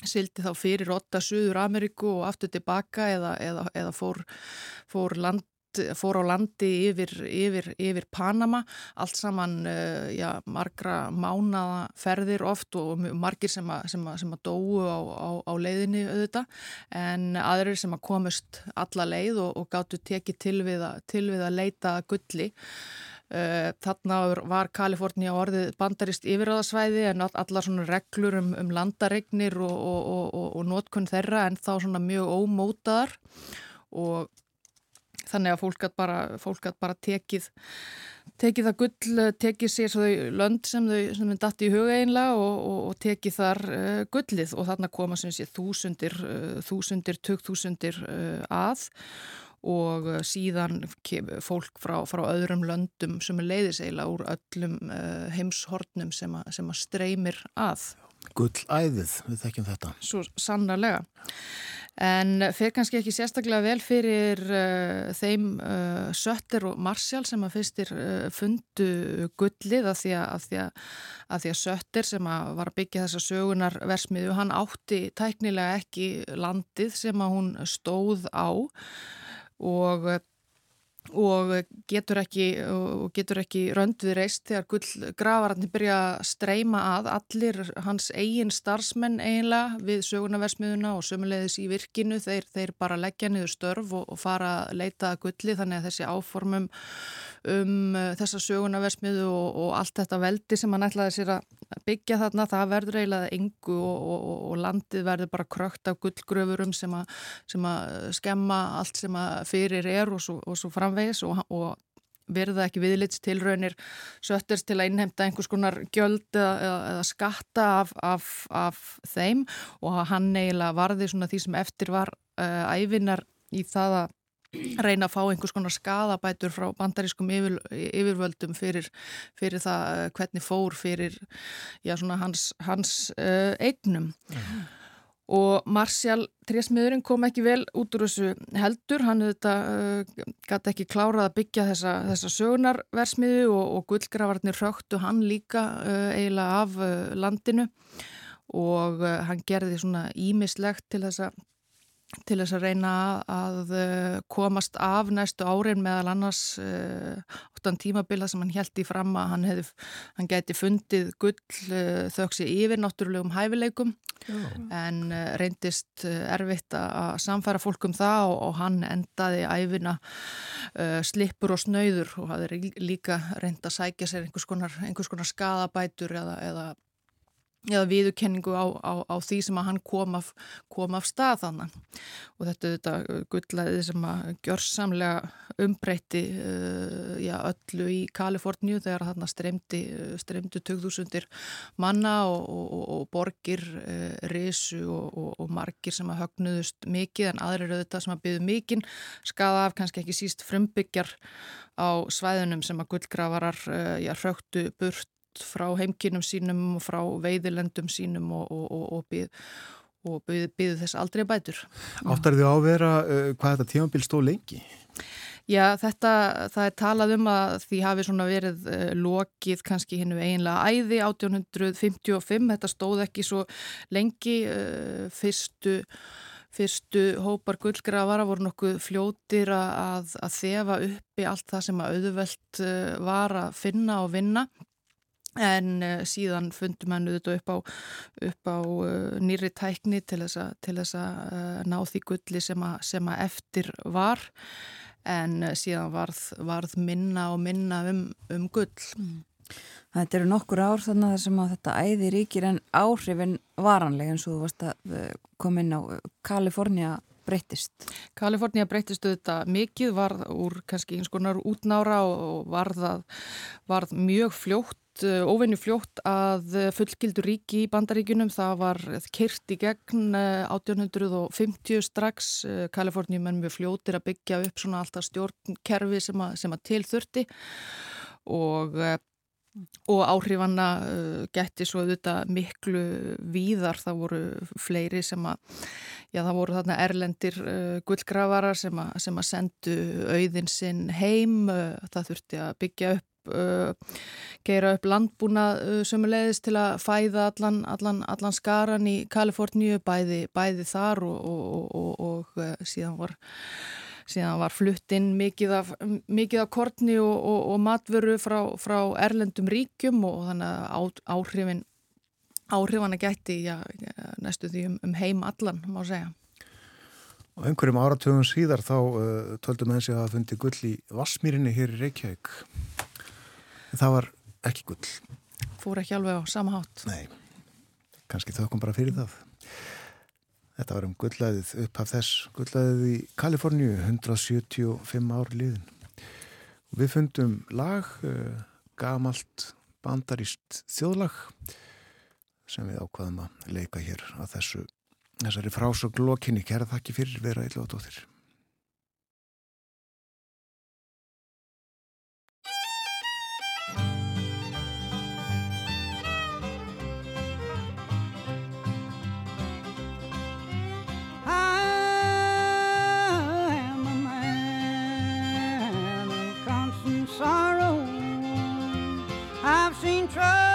sildi þá fyrir 8 Suður Ameríku og aftur tilbaka eða, eða, eða fór, fór, land, fór á landi yfir, yfir, yfir Panama. Allt saman uh, já, margra mánaða ferðir oft og margir sem að, sem að, sem að dóu á, á, á leiðinni auðvitað. En aðrir sem að komast alla leið og, og gáttu tekið til við að, til við að leita gulli. Eh, þarna var Kalifornia orðið bandarist yfiráðasvæði en allar svona reglur um, um landaregnir og, og, og, og nótkunn þeirra en þá svona mjög ómótaðar. Og þannig að fólk gætt bara, bara tekið, tekið það gull, tekið sér þau lönd sem þau, þau dætti í huga einlega og tekið þar uh, gullið. Og þarna koma sem sé þúsundir, uh, þúsundir, tökþúsundir uh, að. Og eh, síðan fólk frá, frá öðrum löndum sem er leiðisegla úr öllum heimshornum sem, a, sem að streymir að. Gullæðið, við þekkjum þetta. Svo sannarlega. En fyrir kannski ekki sérstaklega vel fyrir uh, þeim uh, Sötter og Marsjál sem að fyrstir fundu gullið að því að, að, því að, að því Sötter sem að var að byggja þessa sögunar versmiðu, hann átti tæknilega ekki landið sem að hún stóð á og, og getur ekki, ekki röndið reist þegar gullgravararnir byrja að streyma að. Allir hans eigin starfsmenn eiginlega við sögurnaversmiðuna og sömulegðis í virkinu þeir, þeir bara leggja niður störf og, og fara að leita gulli þannig að þessi áformum um uh, þessa sögunaversmiðu og, og allt þetta veldi sem hann ætlaði sér að byggja þarna, það verður eiginlega engu og, og, og landið verður bara krökt af gullgröfurum sem, sem að skemma allt sem að fyrir er og svo, svo framvegis og verða ekki viðlitstilraunir sötters til að innhemta einhvers konar gjöld eða, eða, skatta af, af, af þeim og hann eiginlega varði svona því sem eftir var uh, ævinar í það að reyna að fá einhvers konar skadabætur frá bandarískum yfir, yfirvöldum fyrir, fyrir það eh, hvernig fór fyrir já, hans, hans uh, eignum. Uh -huh. Og Marsjál Trésmiðurinn kom ekki vel út úr þessu heldur, hann uh, gæti ekki klárað að byggja þessa, þessa sögunarversmiðu og, og gullgravarnir röktu hann líka eiginlega af landinu og hann gerði svona ímislegt til þess að til þess að reyna að eh, komast af næstu árin meðal annars áttan uh, tímabila sem hann held í fram að hann, hefði, hann geti fundið gull uh, þauksi yfir náttúrulegum hæfileikum Já. en reyndist erfitt að samfæra fólk um það og, og hann endaði æfina slipur og snöyður og hafði líka reynd að sækja sér einhvers konar, einhvers konar skadabætur eða, eða eða viðurkenningu á, á, á því sem að hann kom af, kom af stað þannig og þetta er þetta uh, gullaðið sem að gjörsamlega umbreytti uh, já, öllu í Kaliforníu þegar þarna streymdi, uh, streymdi 2000 manna og, og, og borgir uh, risu og, og margir sem að högnuðust mikið en aðrir auðvitað sem að byggðu mikinn skaða af kannski ekki síst frumbyggjar á svæðunum sem að gullgravarar uh, já, röktu burt frá heimkinum sínum og frá veiðilendum sínum og, og, og byð og byðu byð þess aldrei bætur. Áttar þið á að vera uh, hvað þetta tímanbíl stó lengi? Já, þetta, það er talað um að því hafi svona verið uh, lokið kannski hinnu eiginlega æði 1855, þetta stóð ekki svo lengi uh, fyrstu fyrstu hópar gullgrafara voru nokkuð fljótir að, að þefa uppi allt það sem að auðvelt var að finna og vinna En uh, síðan fundum hann auðvitað upp á, upp á uh, nýri tækni til þess að uh, ná því gulli sem, a, sem að eftir var en síðan varð, varð minna og minna um, um gull. Mm. Þetta eru nokkur ár þannig að þetta æði ríkir en áhrifin varanlega eins og þú varst að koma inn á Kalifornia breytist. Kalifornia breytist auðvitað mikið, varð úr kannski eins konar útnára og varð, varð mjög fljótt Eh, óvenju fljótt að eh, fullgildur ríki í bandaríkunum. Það var kyrt í gegn 1850 eh, strax. Kaliforníum er mjög fljóttir að byggja upp svona alltaf stjórnkerfi sem að, sem að tilþurti og, og áhrifanna getti svo auðvitað miklu víðar. Það voru fleiri sem að, já það voru þarna erlendir gullgravarar sem að, sem að sendu auðin sinn heim. Það þurfti að byggja upp upp, uh, geira upp landbúna uh, sömulegðis til að fæða allan, allan, allan skaran í Kaliforníu, bæði, bæði þar og, og, og, og uh, síðan var síðan var flutt inn mikið af, mikið af kortni og, og, og matvöru frá, frá erlendum ríkjum og þannig að áhrifin áhrifana gætti já, næstu því um, um heim allan, má segja. Og einhverjum áratöfum síðar þá uh, töldum þessi að það fundi gull í Vassmýrinni hér í Reykjavík. Það var ekki gull. Fór ekki alveg á sama hátt. Nei, kannski þau kom bara fyrir það. Þetta var um gullæðið upp af þess gullæðið í Kaliforníu, 175 ár liðin. Við fundum lag, uh, gamalt bandarist þjóðlag sem við ákvaðum að leika hér að þessu þessari frásög lokinni. Kæra þakki fyrir vera illa og dóttir. train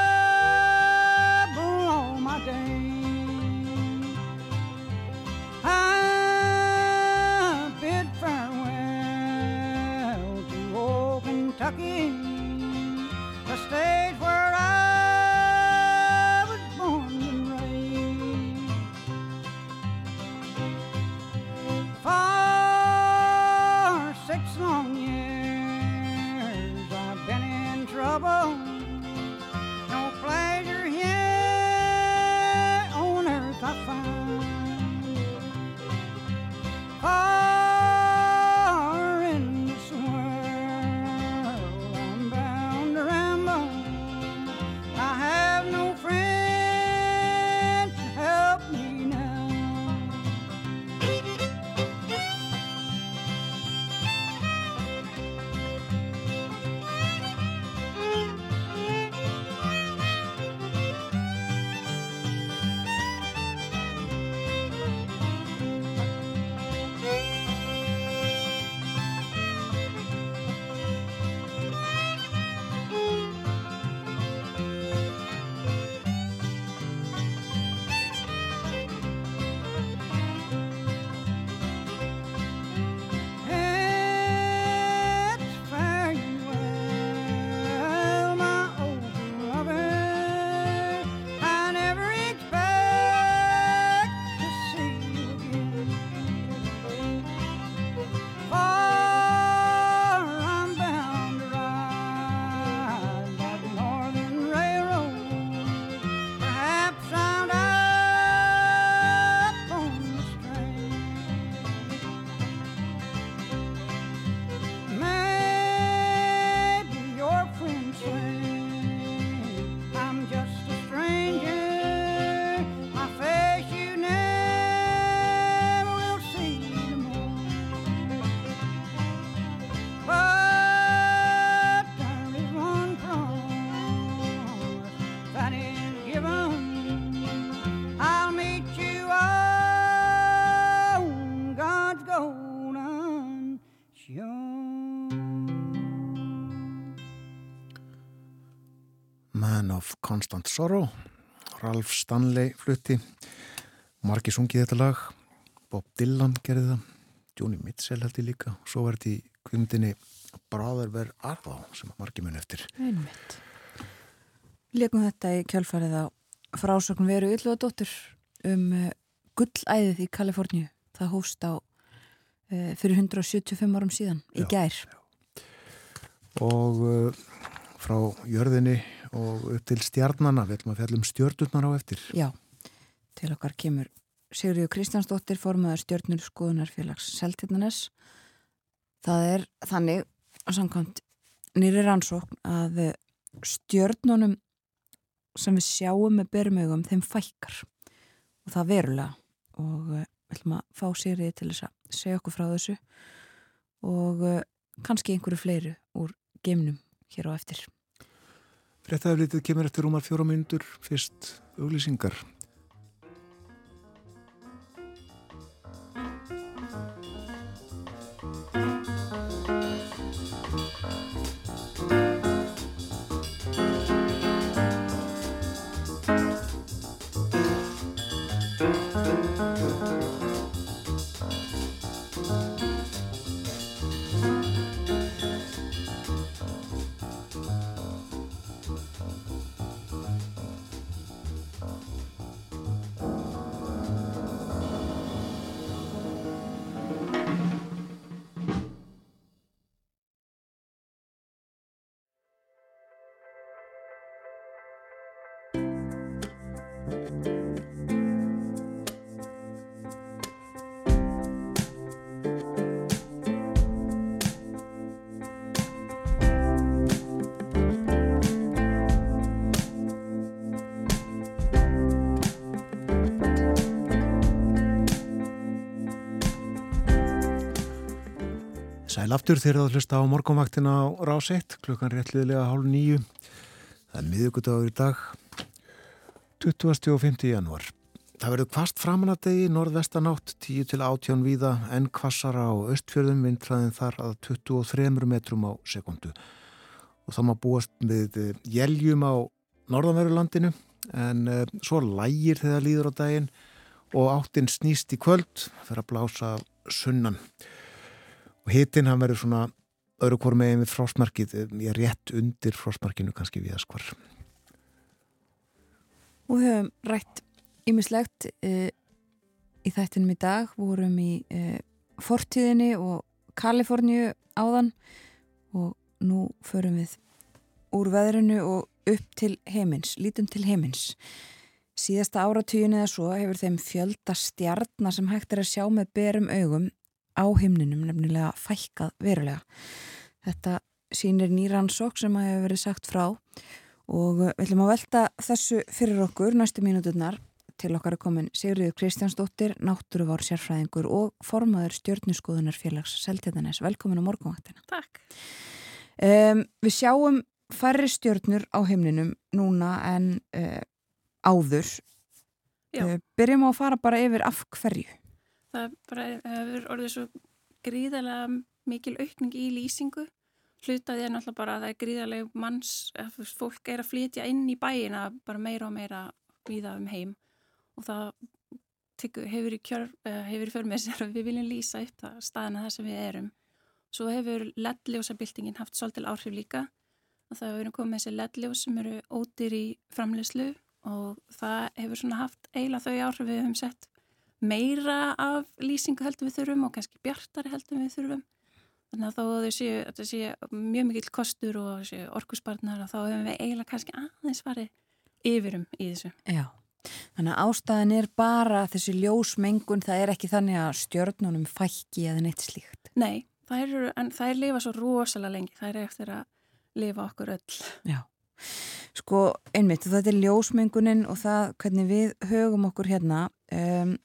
Constant Sorrow Ralf Stanley flutti. Margi sungið þetta lag Bob Dylan gerði það Joni Mitchell held ég líka svo var þetta í kvimdini Are Thou sem margi mun eftir. Einmitt. Legum þetta í kjálfarið á frásökn veru Ylvaðdóttur um uh, gullæðið í Kaliforníu. Það hóst á uh, fyrir 175 árum síðan í gær. já. og uh, frá jörðinni og upp til stjarnana, við ætlum að fjalla um stjörnurnar á eftir. Já, til okkar kemur Sigurður Kristjánsdóttir formaður stjörnur skoðunarfélags Seltinnanes. Það er þannig að samkvæmt nýri rannsókn að stjörnunum sem við sjáum með berumögum þeim fækkar og það verulega og við ætlum að fá Sigurði til þess að segja okkur frá þessu og kannski einhverju fleiru úr geimnum hér á eftir. Réttaðaflitið kemur eftir rúmar fjóra myndur, fyrst auglýsingar. Sæl aftur þegar þú hlusta á morgunvaktina á rás 1, klukkan réttliðilega hálf nýju. Það er miðugudagur í dag, 20. og 50. janúar. Það verður kvast framanadegi, norðvestanátt, 10 til 18 víða, en kvassara á östfjörðum vindræðin þar að 23 metrum á sekundu. Og þá má búast með jæljum á norðanverulandinu, en uh, svo lægir þegar líður á daginn og áttinn snýst í kvöld fyrir að blása sunnan og hitin hann verður svona öðru hvort meginn við frostmarkið ég er rétt undir frostmarkinu kannski við að skvar Og við höfum rætt ýmislegt uh, í þættinum í dag. Vorum í uh, fortíðinni og Kaliforníu áðan og nú förum við úr veðrinu og upp til heimins, lítum til heimins síðasta áratugin eða svo hefur þeim fjölda stjarnar sem hægt er að sjá með berum augum á himninum nefnilega fækkað verulega. Þetta sínir nýrannsók sem að hefur verið sagt frá og við ætlum að velta þessu fyrir okkur næstu mínúturnar til okkar er komin Sigriður Kristjánsdóttir, náttúruvár sérfræðingur og formaður stjórnuskoðunar félags Seltjarnanes. Velkomin á morgunvaktina. Takk. Um, við sjáum færri stjórnur á himninum núna en uh, áður. Uh, byrjum á að fara bara yfir af hverju það bara hefur orðið svo gríðarlega mikil aukning í lýsingu. Hlutaði er náttúrulega bara að það er gríðarlega manns, fólk er að flytja inn í bæina bara meira og meira viða um heim. Og það hefur í, kjör, hefur í förmið sér að við viljum lýsa upp það staðina það sem við erum. Svo hefur ledljósabildingin haft svolítil áhrif líka. Og það hefur komið þessi ledljós sem eru ótir í framlegslu og það hefur svona haft eiginlega þau áhrif við höfum sett meira af lýsingu heldur við þurfum og kannski bjartari heldur við þurfum þannig að þá þau séu, þetta séu mjög mikill kostur og orkusbarnar og þá hefum við eiginlega kannski aðeins farið yfirum í þessu. Já, þannig að ástæðan er bara þessi ljósmengun, það er ekki þannig að stjörnunum fækki eða neitt slíkt. Nei, það er, en það er lifa svo rosalega lengi, það er eftir að lifa okkur öll. Já. Sko, einmitt, þetta er ljósmengunin og það hvernig við högum okkur hérna um,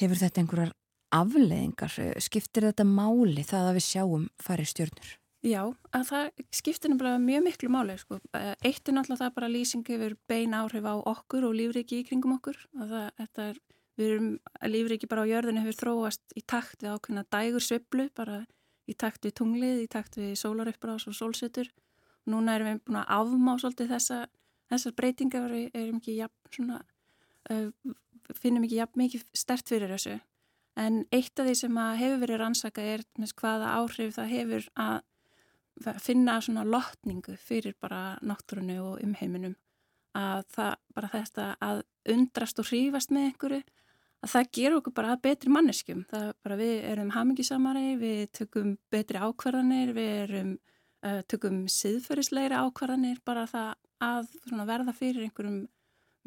hefur þetta einhverjar afleðingar skiptir þetta máli það að við sjáum fari stjórnur? Já, að það skiptir náttúrulega mjög miklu máli sko. eitt er náttúrulega það bara lýsingi yfir bein áhrif á okkur og lífriki í kringum okkur það, er, við erum að lífriki bara á jörðinu hefur þróast í takt við ákveðna dægur sviblu bara í takt við tunglið, í takt við sólaröppbrás og sólsetur núna erum við búin að afmá svolítið þessa, þessar breytingar við erum ekki jafn svona finnum ekki jafn mikið stert fyrir þessu. En eitt af því sem hefur verið rannsaka er hvaða áhrif það hefur að finna svona lotningu fyrir bara náttúrunu og umheiminum. Að það bara þetta að undrast og hrífast með einhverju að það gerur okkur bara betri manneskjum. Það bara við erum hamingisamari við tökum betri ákvarðanir við erum, uh, tökum siðferðisleira ákvarðanir bara það að verða fyrir einhverjum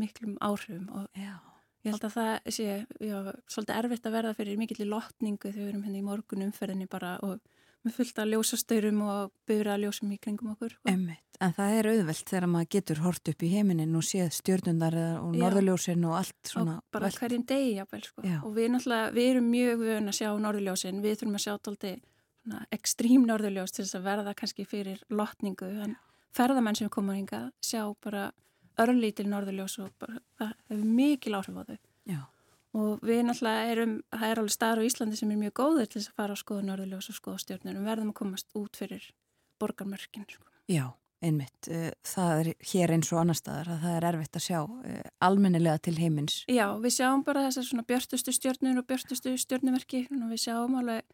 miklum áhrifum og Já. ég held að það sé já, svolítið erfitt að verða fyrir mikill í lotningu þegar við erum henni hérna í morgun umferðinni bara og með fullt að ljósastöyrum og byrja að ljósum í kringum okkur. Einmitt. En það er auðvelt þegar maður getur hort upp í heiminin og séð stjórnundar og norðurljósin og allt svona. Og bara velt. hverjum degi jáfnvel sko. Já. Og við náttúrulega, við erum mjög vögn að sjá norðurljósin, við þurfum að sjá tólti ekstrím norðurljós til þess að verða kannski fyrir lotningu. En ferðamenn sem koma hinga sjá bara örlítil norðurljós og bara, það hefur mikil áhrif á þau. Já. Og við náttúrulega erum, það er alveg staður á Íslandi sem er mjög góður til þess að fara á skoðu norðurljós og skoða stjórnir og verðum að komast út fyrir borgarmörkin. Sko. Já, einmitt. Eh, það er hér eins og annar staðar að það er erfitt að sjá eh, almennilega til heimins. Já, við sjáum bara þessar svona björtustu stjórnir og björtustu stjórnimerki og við sjáum alveg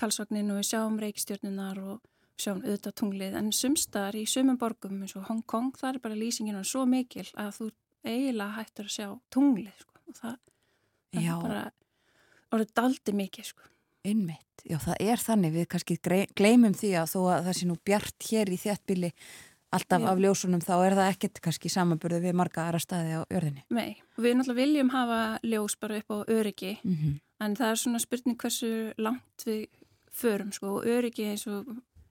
kalsvagnin og við sjáum reikstjórninar og sjáum auðvitað tunglið en sumstar í sumum borgum eins og Hong Kong það er bara lýsingina svo mikil að þú eiginlega hættur að sjá tunglið sko. og það, það er bara orðið daldi mikið sko. Einmitt, já það er þannig við kannski gleymum því að þó að það sé nú bjart hér í þéttbíli alltaf Já. af ljósunum þá er það ekkert kannski samanburði við marga aðra staði á jörðinni. Nei, við náttúrulega viljum hafa ljós bara upp á öryggi Mm -hmm. en það er svona spurning hversu langt við förum sko og öryggi eins og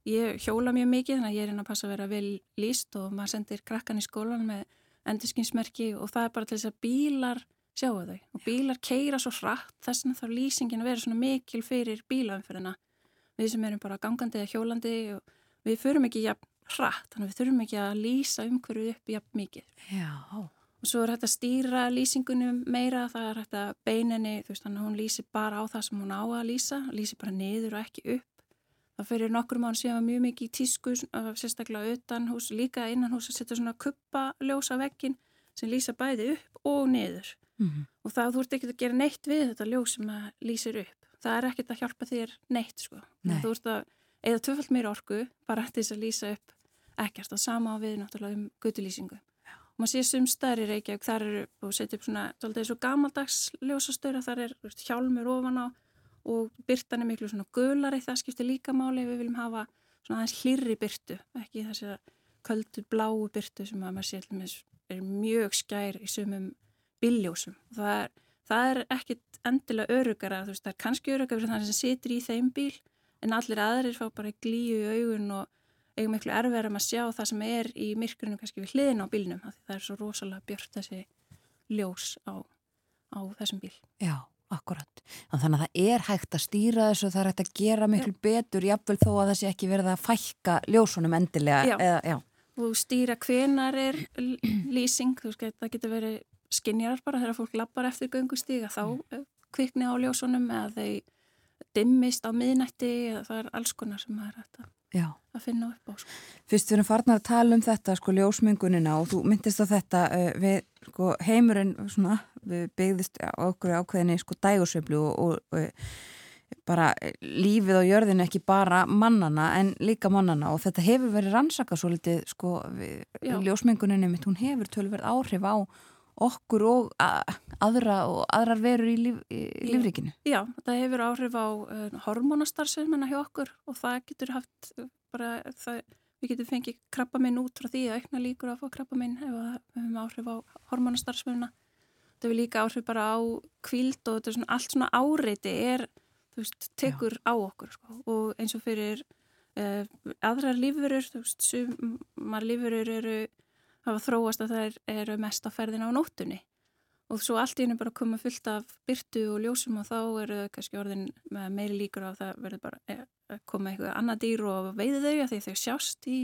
ég hjóla mjög mikið þannig að ég er inn að passa að vera vel líst og maður sendir krakkan í skólan með endurskinsmerki og það er bara til þess að bílar sjáu þau? Og bílar keira svo hratt þess vegna þarf lýsingin að vera svona mikil fyrir bílaumferðina. Við sem erum bara gangandi eða hjólandi og við förum ekki jafn hratt þannig að við þurfum ekki að lýsa umhverfið upp jafn mikið. Já, og svo er hægt að stýra lýsingunum meira, það er hægt að beininni, þú veist, að hún lýsi bara á það sem hún á að lýsa, lýsi bara niður og ekki upp. Það fyrir nokkur mánu síðan var mjög mikið í tísku, sérstaklega utan hús, líka innan hús að setja svona kuppa ljósa veggin sem lýsa bæði upp og niður. mm Og það þú ert ekki að gera neitt við þetta ljós sem að lýsir upp. Það er ekkert að hjálpa þér neitt, sko. Nei. Þú ert að eða tvöfald meira orku bara til þess að lýsa upp ekkert að sama á við náttúrulega um gutulýsingu maður sé sumstæðir í Reykjavík, þar eru og setja upp svona, svolítið svo gamaldags ljósastöra, þar er hjálmur ofan á og byrtan er miklu svona gulari, það skiptir líka máli við viljum hafa svona aðeins hlýrri byrtu ekki þessi köldu bláu byrtu sem að maður sé allmis er mjög skær í sumum bíljósum það er, það er ekkit endilega örugara, veist, það er kannski örugara fyrir það sem situr í þeim bíl en allir aðrir fá bara glíu í augun og eigum miklu erfiðar að sjá það sem er í myrkurinu kannski við hliðin á bílnum það er svo rosalega björt þessi ljós á, á þessum bíl. Já, akkurat. Þannig að það er hægt að stýra þessu og það er hægt að gera miklu betur jafnvel þó að það sé ekki verið að fækka ljósunum endilega. Já. Eða, já. Og stýra hvenar er lýsing, þú veist, það getur verið skinjarar bara þegar fólk lappar eftir göngustíga þá mm. kvikni á ljósunum eða þau dimmist á miðnætti eða það er alls konar sem maður er hægt að, já. að finna upp á. Sko. Fyrst við erum farnar að tala um þetta, sko, ljósmengunina og þú myndist á þetta uh, við, sko, heimurinn, svona, byggðist okkur ákveðinni, sko, dægursveiflu og, og, og bara lífið á jörðinu ekki bara mannana en líka mannana og þetta hefur verið rannsaka svo litið, sko, ljósmenguninni mitt, hún hefur tölverð áhrif á okkur og aðra og aðrar verur í, líf, í Já. lífríkinu. Já, það hefur áhrif á uh, hormonastarfsemina hjá okkur og það getur haft uh, bara, það, við getum fengið krabba minn út frá því að aukna líkur að fá krabba minn ef við höfum áhrif á hormonastarfsemina. Það hefur líka áhrif bara á kvíld og þetta er svona, allt svona áreiti er, þú veist, tekur á okkur sko. og eins og fyrir uh, aðrar lífurur, þú veist, sumar lífurur eru, hafa þróast að það eru mest á ferðina á nóttunni og svo allt í hennu bara koma fullt af byrtu og ljósum og þá eru þau kannski orðin meiri líkur á að það verður bara eh, að koma eitthvað annað dýr og veiði þau að því þau sjást í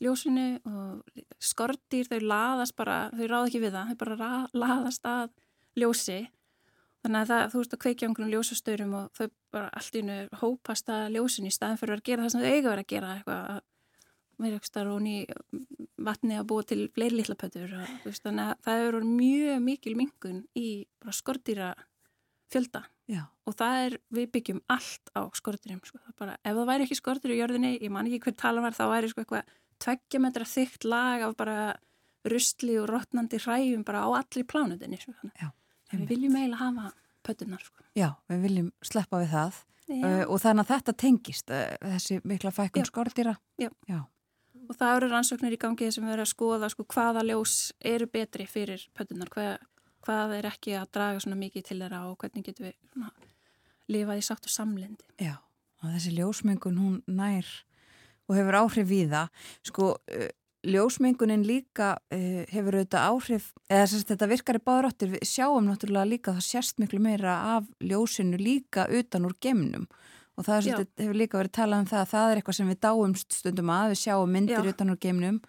ljósinu og skortýr þau laðast bara, þau ráð ekki við það, þau bara ra- laðast að ljósi þannig að það, þú veist að kveikja einhvern ljósastörum og þau bara allt í hennu hópast að ljósinu í staðin fyrir að gera það sem þau eiga vera að gera eitthvað að vera eitthvað starf og ný vatni að búa til fleiri litlapötur þannig að það eru mjög mikil mingun í bara skordýra fjölda Já. og það er, við byggjum allt á skordýrum sko. Ef það væri ekki skordýr í jörðinni, ég man ekki hver tala var þá væri sko eitthvað tveggja metra þygt lag af bara rusli og rótnandi hræjum bara á allri plánutinni sko. Við viljum eiginlega hafa pötunar sko. Já, við viljum sleppa við það uh, og þannig að þetta tengist uh, þessi mikla fækkun Já. skordýra. Já. Já. og það eru rannsóknir í gangi sem verður að skoða sko, hvaða ljós eru betri fyrir pötunar, hvað, hvað er ekki að draga svona mikið til þeirra og hvernig getum við svona, lifað í sátt og samlendi. Já, og þessi ljósmengun hún nær og hefur áhrif í það. Sko, uh, ljósmengunin líka uh, hefur auðvitað áhrif, eða þess að þetta virkar í báðráttir, við sjáum náttúrulega líka það sérst miklu meira af ljósinu líka utan úr gemnum og það er hefur líka verið talað um það að það er eitthvað sem við dáumst stundum að, við sjáum myndir Já. utan úr gemnum.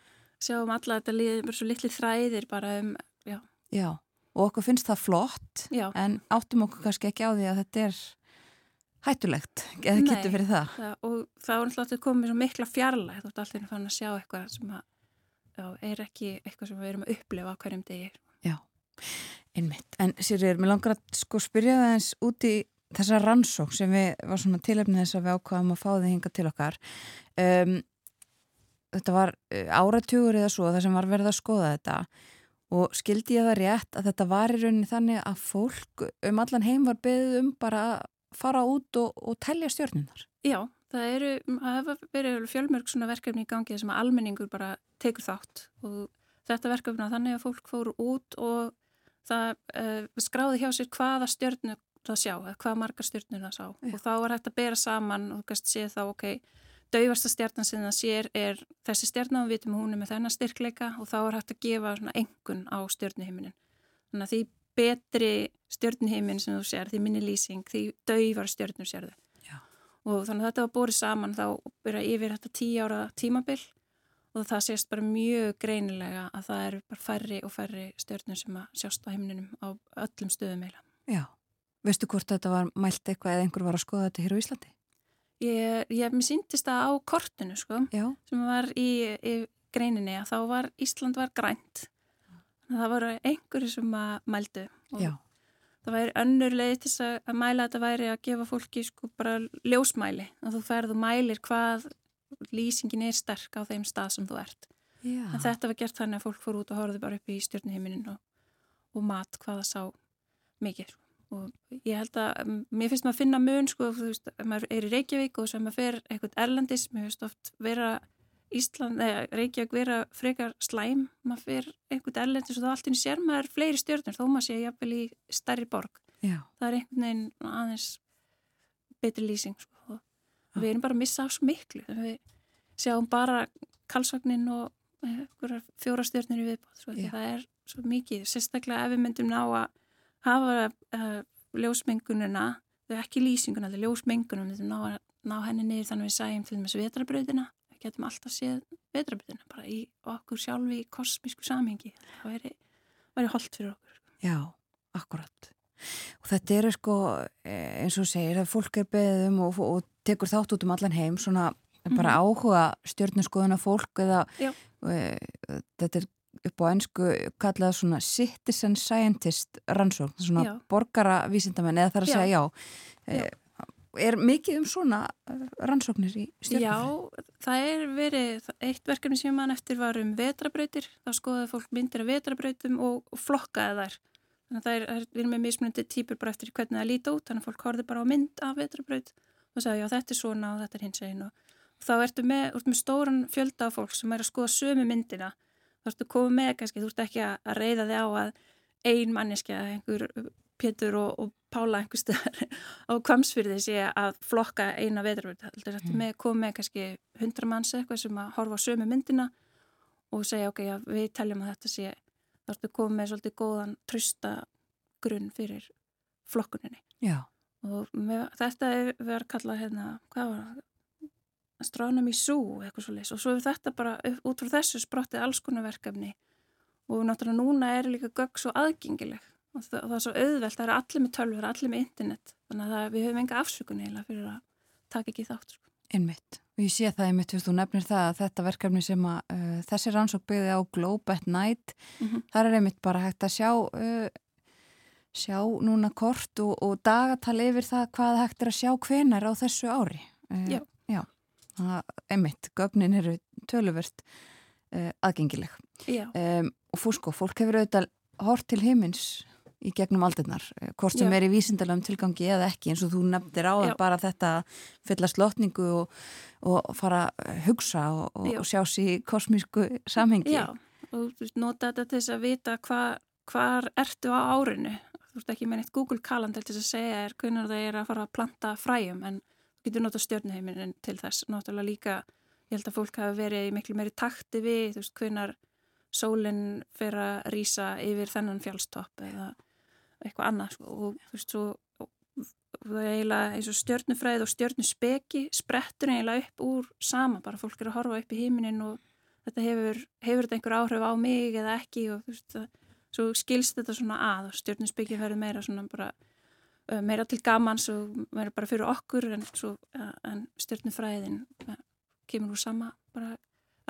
Sjáum alla þetta líður svo litli þræðir bara um, já, Já, og okkur finnst það flott já, en áttum okkur kannski ekki á því að þetta er hættulegt, eða getur verið það. það, og það er náttúrulega komið mikla fjarlæg, þú ert alltaf fann að sjá eitthvað sem að, já, er ekki eitthvað sem við erum að upplifa á hverjum degi. Já, einmitt. En Sýrið, mér langar að sko spyrja það eins út í þessa rannsók sem við var svona tilefnið þess að við ákvaðum að fá þið hinga til okkar. Um, þetta var uh, áratugur eða svo það sem var verið að skoða þetta og skildi ég það rétt að þetta var í rauninni þannig að fólk um allan heim var beðið um bara að fara út og, og telja stjörnunar. Já, það eru, það hefur verið fjölmörg svona verkefni í gangi sem almenningur bara tekur þátt og þetta verkefna þannig að fólk fóru út og það uh, skráði hjá sér hvaða stjörnu það sjá, hvaða margar stjörnur það sá Já. og þá var hægt að bera saman og þú kannst sé þá, ok, dauðvasta stjarnan sem það sér er þessi stjarnan og við vitum hún er með þennan styrkleika og þá er hægt að gefa svona engun á stjörnuhiminin þannig að því betri stjörnuhimin sem þú sér, því minni lýsing því dauðvar stjörnur sér þau og þannig að þetta var bórið saman þá byrja yfir þetta tíu ára tímabill og það sést bara mjög greinilega að það eru bara færri og færri stjórnum sem að sjást á heimninum á öllum stöðum eila. Já, veistu hvort þetta var mælt eitthvað eða einhver var að skoða þetta hér á Íslandi? Ég, ég mér síntist það á kortinu sko, Já. sem var í, í greininni að þá var Ísland var grænt. Það voru einhverju sem að mældu og Já. það væri önnur leið til að mæla að þetta væri að gefa fólki sko bara ljósmæli og þú ferðu mælir hvað lýsingin er sterk á þeim stað sem þú ert Já. en þetta var gert þannig að fólk fór út og horfið bara upp í stjórnuhiminin og, og mat hvaða sá mikið og ég held að mér finnst maður að finna mun sko, þú veist, maður er í Reykjavík og sem maður fer eitthvað erlandis, mér finnst oft vera Ísland, eða Reykjavík vera frekar slæm, maður fer eitthvað erlandis og þá alltaf sér maður fleiri stjórnur þó maður sé jafnvel í starri borg. Já. það er einhvern veginn aðeins betri lýsing sko. Við erum bara að missa af svo miklu. Við sjáum bara kalsvagnin og eh, fjóra stjórnir í viðbóð svo það er svo mikið, sérstaklega ef við myndum ná að hafa uh, ljósmengununa þau ekki lýsinguna, þau ljósmengunum við ná ná henni niður þannig að við sæjum til þess vetrabröðina, við getum alltaf séð vetrabröðina, bara í okkur sjálfi í kosmísku samhengi það væri, væri holdt fyrir okkur sko. Já, akkurat og þetta eru sko eh, eins og segir að fólk er beðum og, og tekur þátt út um allan heim svona mm bara mhm. áhuga stjórnarskoðuna fólk eða e, þetta er upp á ennsku kallað svona citizen scientist rannsókn, svona já. borgara vísindamenn eða þar að já. segja já, já. E, er mikið um svona rannsóknir í stjórnarfræði? Já, það er verið eitt verkefni sem mann eftir var um vetrabrautir, þá skoðaði fólk myndir af vetrabrautum og, og flokkaði þær. Þannig að það er, við erum með mismunandi típur bara eftir hvernig það líti út, þannig að fólk horfið bara á mynd af vetrabraut og sagði já þetta er svona og þetta er hins einn og, þá ertu með, ertu með stóran fjölda af fólk sem er að skoða sömu myndina. Þá ertu komið með kannski, þú ert ekki að reyða þig á að ein manneski að einhver Pétur og, og Pála einhver stöðar á kvamsfyrði sé að flokka eina ertu mm. með komið kannski hundra manns eitthvað sem að horfa á sömu myndina og segja ok, já, við teljum að þetta sé þá ertu komið með svolítið góðan trösta grunn fyrir flokkuninni. Já. Og með, þetta er verið að kalla hérna, hvað var það? Astronomy Zoo, eitthvað svo leiðs. Og svo er þetta bara, út frá þessu sprottið alls konar verkefni. Og náttúrulega núna er líka gögg svo aðgengileg. Og það, það er svo auðvelt, það er allir með tölfur, allir með internet. Þannig að við höfum enga afsökun eiginlega fyrir að taka ekki þátt. Sko. Einmitt. Og ég sé það einmitt, þú nefnir það að þetta verkefni sem að uh, þessi rannsók byggði á Globe at Night, mm -hmm. þar er einmitt bara hægt að sjá, uh, sjá núna kort og, og dagatal yfir það hvað hægt er að sjá hvenar á þessu ári. Uh, já. Já, það, einmitt, gögnin eru töluvert aðgengileg. Já. Um, og fúrsko, fólk hefur auðvitað hort til heimins í gegnum aldirnar, eh, hvort sem Já. er í vísindalegum tilgangi eða ekki, eins og þú nefndir á það bara þetta fylla slotningu og, og fara að hugsa og, og sjá sér í kosmísku samhengi. Já, og nota þetta til þess að vita hva, hvar ertu á árinu. Þú veist ekki með eitt Google kalendar til þess að segja er hvernig það er að fara að planta fræjum en þú getur nota stjórnuheiminin til þess. Náttúrulega líka, ég held að fólk hafa verið miklu meiri takti við, þú veist, hvernig sólinn fyrir að rýsa yfir þennan fjálstopp eða eitthvað annað sko. og þú veist svo það er eiginlega eins og stjörnufræð og stjörnuspeki sprettur eiginlega upp úr sama bara fólk er að horfa upp í híminin og þetta hefur, hefur þetta einhver áhrif á mig eða ekki og þú veist það svo skilst þetta svona að og stjörnuspeki verður meira svona bara meira til gamans og meira bara fyrir okkur en, en stjörnufræðin kemur úr sama bara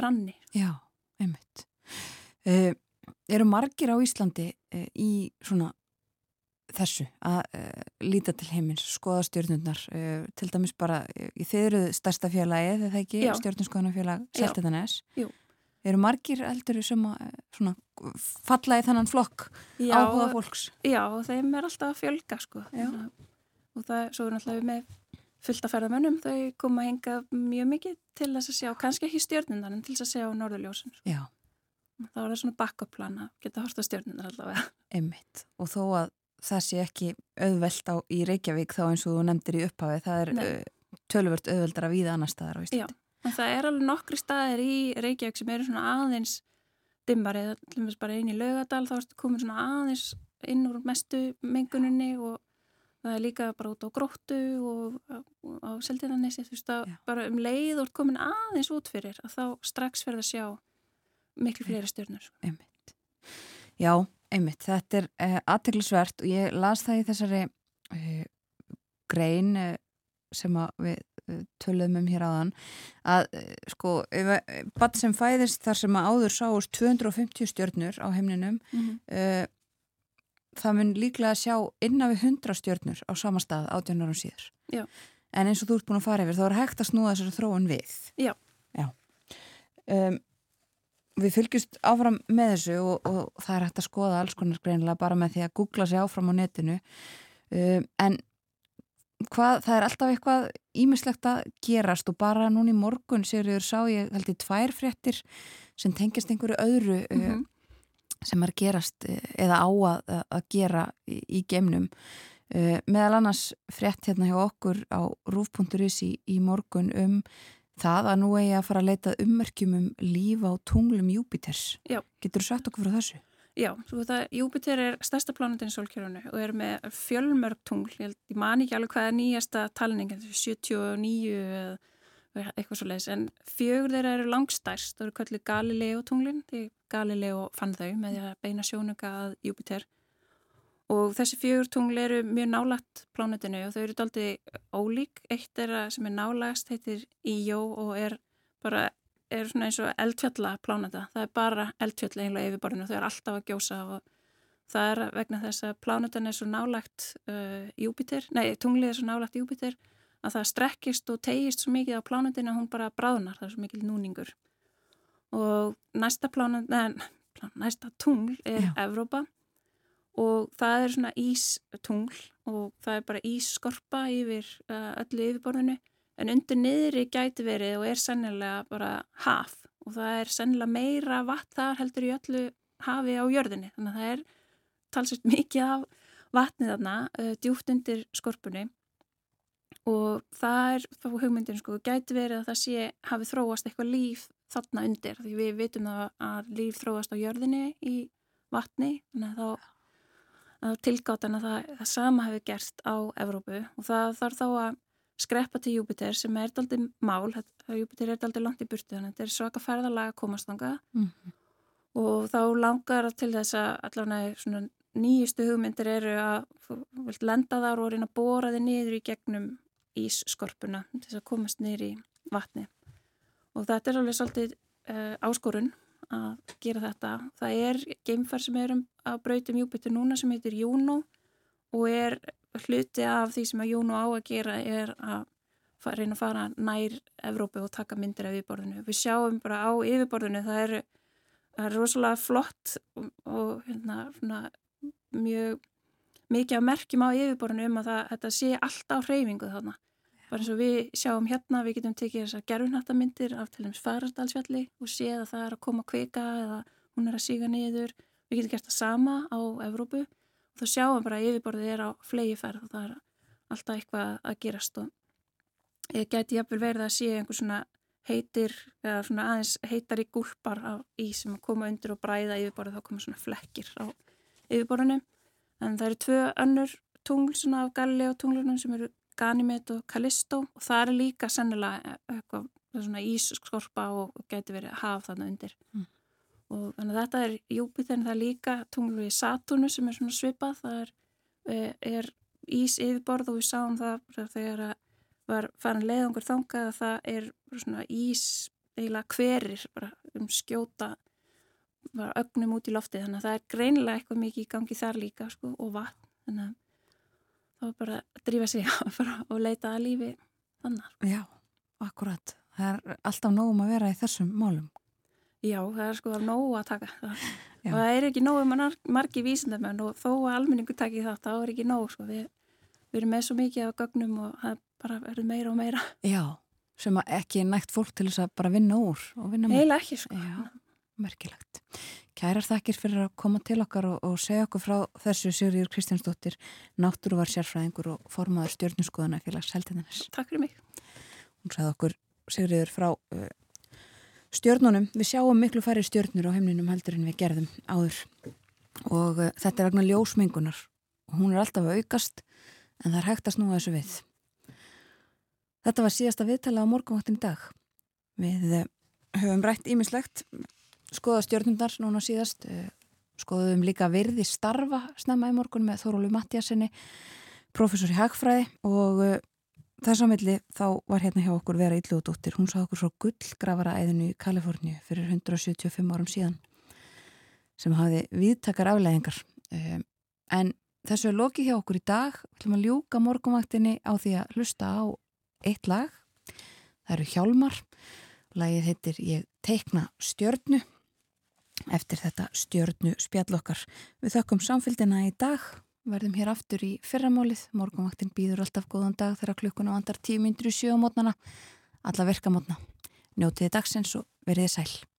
ranni Já, einmitt uh, Eru margir á Íslandi uh, í svona þessu að uh, líta til heimins, skoða stjórnundnar uh, eh, til dæmis bara, uh, þið eru stærsta félagi, þegar það ekki, stjórnunskoðanarfélag Seltetanæs, eru margir eldur sem að falla í þannan flokk já, áhuga fólks? Já, þeim er alltaf að fjölga sko og það, svo er náttúrulega með fullt af ferðamönnum, þau koma að henga mjög mikið til þess að sjá, kannski ekki stjórnundar en til þess að sjá norðurljósun. Sko. Já. Þá er það svona backup plan að geta horta stjórnundar allavega. Einmitt. Og þó að það sé ekki auðvelt á í Reykjavík þá eins og þú nefndir í upphafi, það er uh, tölvört auðveldar að víða annar staðar á Íslandi. Já, en það er alveg nokkri staðir í Reykjavík sem eru svona aðeins dimmari, og meins bara inn í laugadal þá ertu komin svona aðeins inn úr mestu menguninni og það er líka bara út á gróttu og á seldinanessi þú veist að Já. bara um leið og komin aðeins út fyrir að þá strax verða að sjá miklu fleiri stjórnur sko. Já, einmitt, þetta er uh, aðteglisvert og ég las það í þessari uh, grein uh, sem við töluðum um hér áðan að sko, bann sem fæðist þar sem að áður sáust 250 stjórnur á heimninum mm -hmm. það mun líklega sjá innan við 100 stjórnur á sama stað átjónarum síður Já. en eins og þú ert búin að fara yfir þá er hægt að snúða þessari þróun við Já, Já. Um, Við fylgjumst áfram með þessu og, og það er hægt að skoða alls konar greinilega bara með því að googla sér áfram á netinu um, en hvað, það er alltaf eitthvað ímislegt að gerast og bara núni morgun séur sá ég held í tvær fréttir sem tengjast einhverju öðru mm -hmm. um, sem er gerast eh, eða á að, að gera í, í gemnum uh, meðal annars frétt hérna hjá okkur á rúf.is í, í morgun um það að nú eigi að fara að leita ummerkjum um líf á tunglum Júpiters. Já. Getur þú sagt okkur frá þessu? Já, það, Júpiter er stærsta plánutin í solkjörunu og er með fjölmörg tungl, ég, ég man ekki alveg hvað er nýjasta talning, 79 eða eitthvað svo leiðis, en fjögur þeirra eru langstærst, það eru kallið Galileo tunglin, því Galileo fann þau með því að beina sjónuga að Júpiter Og þessi fjögur tungli eru mjög nálagt plánutinu og þau eru doldið ólík. Eitt er að sem er nálagast, heitir Íjó og er bara, er svona eins og eldfjalla plánuta. Það er bara eldfjalla einlega yfirborðinu og þau er alltaf að gjósa og það er vegna þess að plánutan er svo nálagt uh, Júpiter, nei, tunglið er svo nálagt Júpiter að það strekkist og tegist svo mikið á plánutinu að hún bara bráðnar, það er svo mikil núningur. Og næsta plánut, neða, næsta tungl er Já. Evrópa og það er svona ístungl og það er bara ísskorpa yfir uh, öllu yfirborðinu. En undir niðri gæti verið og er sennilega bara haf og það er sennilega meira vatn þar heldur í öllu hafi á jörðinni. Þannig að það er talsist mikið af vatnið þarna uh, djúft undir skorpunni. Og það er þá hugmyndin sko, gæti verið að það sé hafi þróast eitthvað líf þarna undir því við vitum að líf þróast á jörðinni í vatni. Þannig að þá tilgátan að það, það sama hefur gerst á Evrópu. Og það þarf þá að skreppa til Júpiter sem er daldið mál, Júpiter er daldið langt í burtu þannig að þetta er svaka ferðalega að komast þanga mm -hmm. og þá langar til þess að allavega nýjustu hugmyndir eru að lenda þar og reyna að bóra þið niður í gegnum ísskorpuna til þess að komast niður í vatni. Og þetta er alveg svolítið uh, áskorun að gera þetta. Það er geimfar sem er um að brautum Júpiter núna sem heitir Juno og er hluti af því sem að Juno á að gera er að fara, reyna að fara nær Evrópu og taka myndir af yfirborðinu. Við sjáum bara á yfirborðinu það er, það er rosalega flott og, og hérna, svona, mjög mikið að merkjum á yfirborðinu um að það, þetta sé alltaf hreyfingu þarna bara eins og við sjáum hérna, við getum tekið þessar gerfinhattamindir af til dæmis farardalsfjalli og séð að það er að koma kvika eða hún er að síga niður. Við getum gert það sama á Evrópu og þá sjáum bara að yfirborðið er á flegi ferð og það er alltaf eitthvað að gerast og ég geti jafnvel verið að sé einhver svona heitir eða svona aðeins heitar í gúlpar ís sem að koma undir og bræða yfirborðið þá koma svona flekkir á yfirborðinu en það eru tvö önnur tungl svona af galli á tunglunum sem eru Ganymed og Callisto og það er líka sennilega eitthvað svona ísskorpa og, og geti verið haf þarna undir. Mm. og þannig að þetta er Júpiter en það er líka tunglu í Saturnu sem er svona svipað. Það er, eh, er ís yfirborð og við sáum það þegar að var farin leiðangur þangað að það er svona ís eiginlega hverir bara um skjóta bara ögnum út í lofti þannig að það er greinilega eitthvað mikið í gangi þar líka sko, og vatn. Þannig að þá er bara að drífa sig og leita að lífi þannig. Já, akkurat. Það er alltaf nógum að vera í þessum málum. Já, það er sko nógu að taka. Og það er ekki nógu um margi vísindamenn og þó að almenningu taki það, þá er ekki nógu sko. Við, við erum með svo mikið á gögnum og það bara verður meira og meira. Já, sem ekki nægt fólk til þess að bara vinna úr og vinna með. Heila ekki, sko. Já, merkilegt. Kærar þakkir fyrir að koma til okkar og, og segja okkur frá þessu Sigriður Kristjánsdóttir, náttúruvar sérfræðingur og formaður stjórnusskoðuna félags heldinarnes. Takk fyrir mig. Hún sagði okkur Sigriður frá uh, stjórnunum. Við sjáum miklu færri stjórnur á heimninum heldur en við gerðum áður og uh, þetta er vegna ljósmengunar hún er alltaf aukast en það er hægt að snúa þessu við. Þetta var síðasta viðtala á morgunvaktin í dag. Við uh, höfum rætt ímislegt skoða stjórnundar núna síðast uh, skoðum líka virði starfa snemma í morgun með Þórólu Mattiasinni professor í hagfræði og uh, þess að milli þá var hérna hjá okkur vera Íllúðdóttir, hún sá okkur svo gullgrafara æðinu í Kaliforníu fyrir 175 árum síðan sem hafi viðtakar afleðingar um, en þessu er lokið hjá okkur í dag. Við ætlum að ljúka morgunvaktinni á því að hlusta á eitt lag. Það eru Hjálmar. Lagið heitir Ég teikna stjörnu eftir þetta stjörnu spjallokkar við þökkum samfélgina í dag. Verðum hér aftur í fyrramálið. Morgunvaktin býður alltaf góðan dag þegar klukkuna vandar tíu myndur í sjö á mótnana alla verkamótna njótiði dagsins og veriði sæl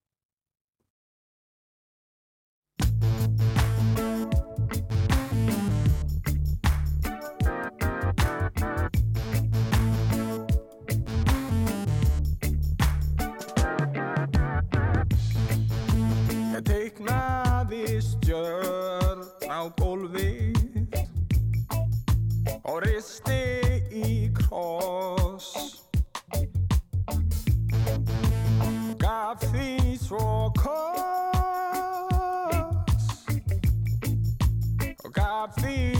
och reste i cross? Gav finns vår kors. Gav finns.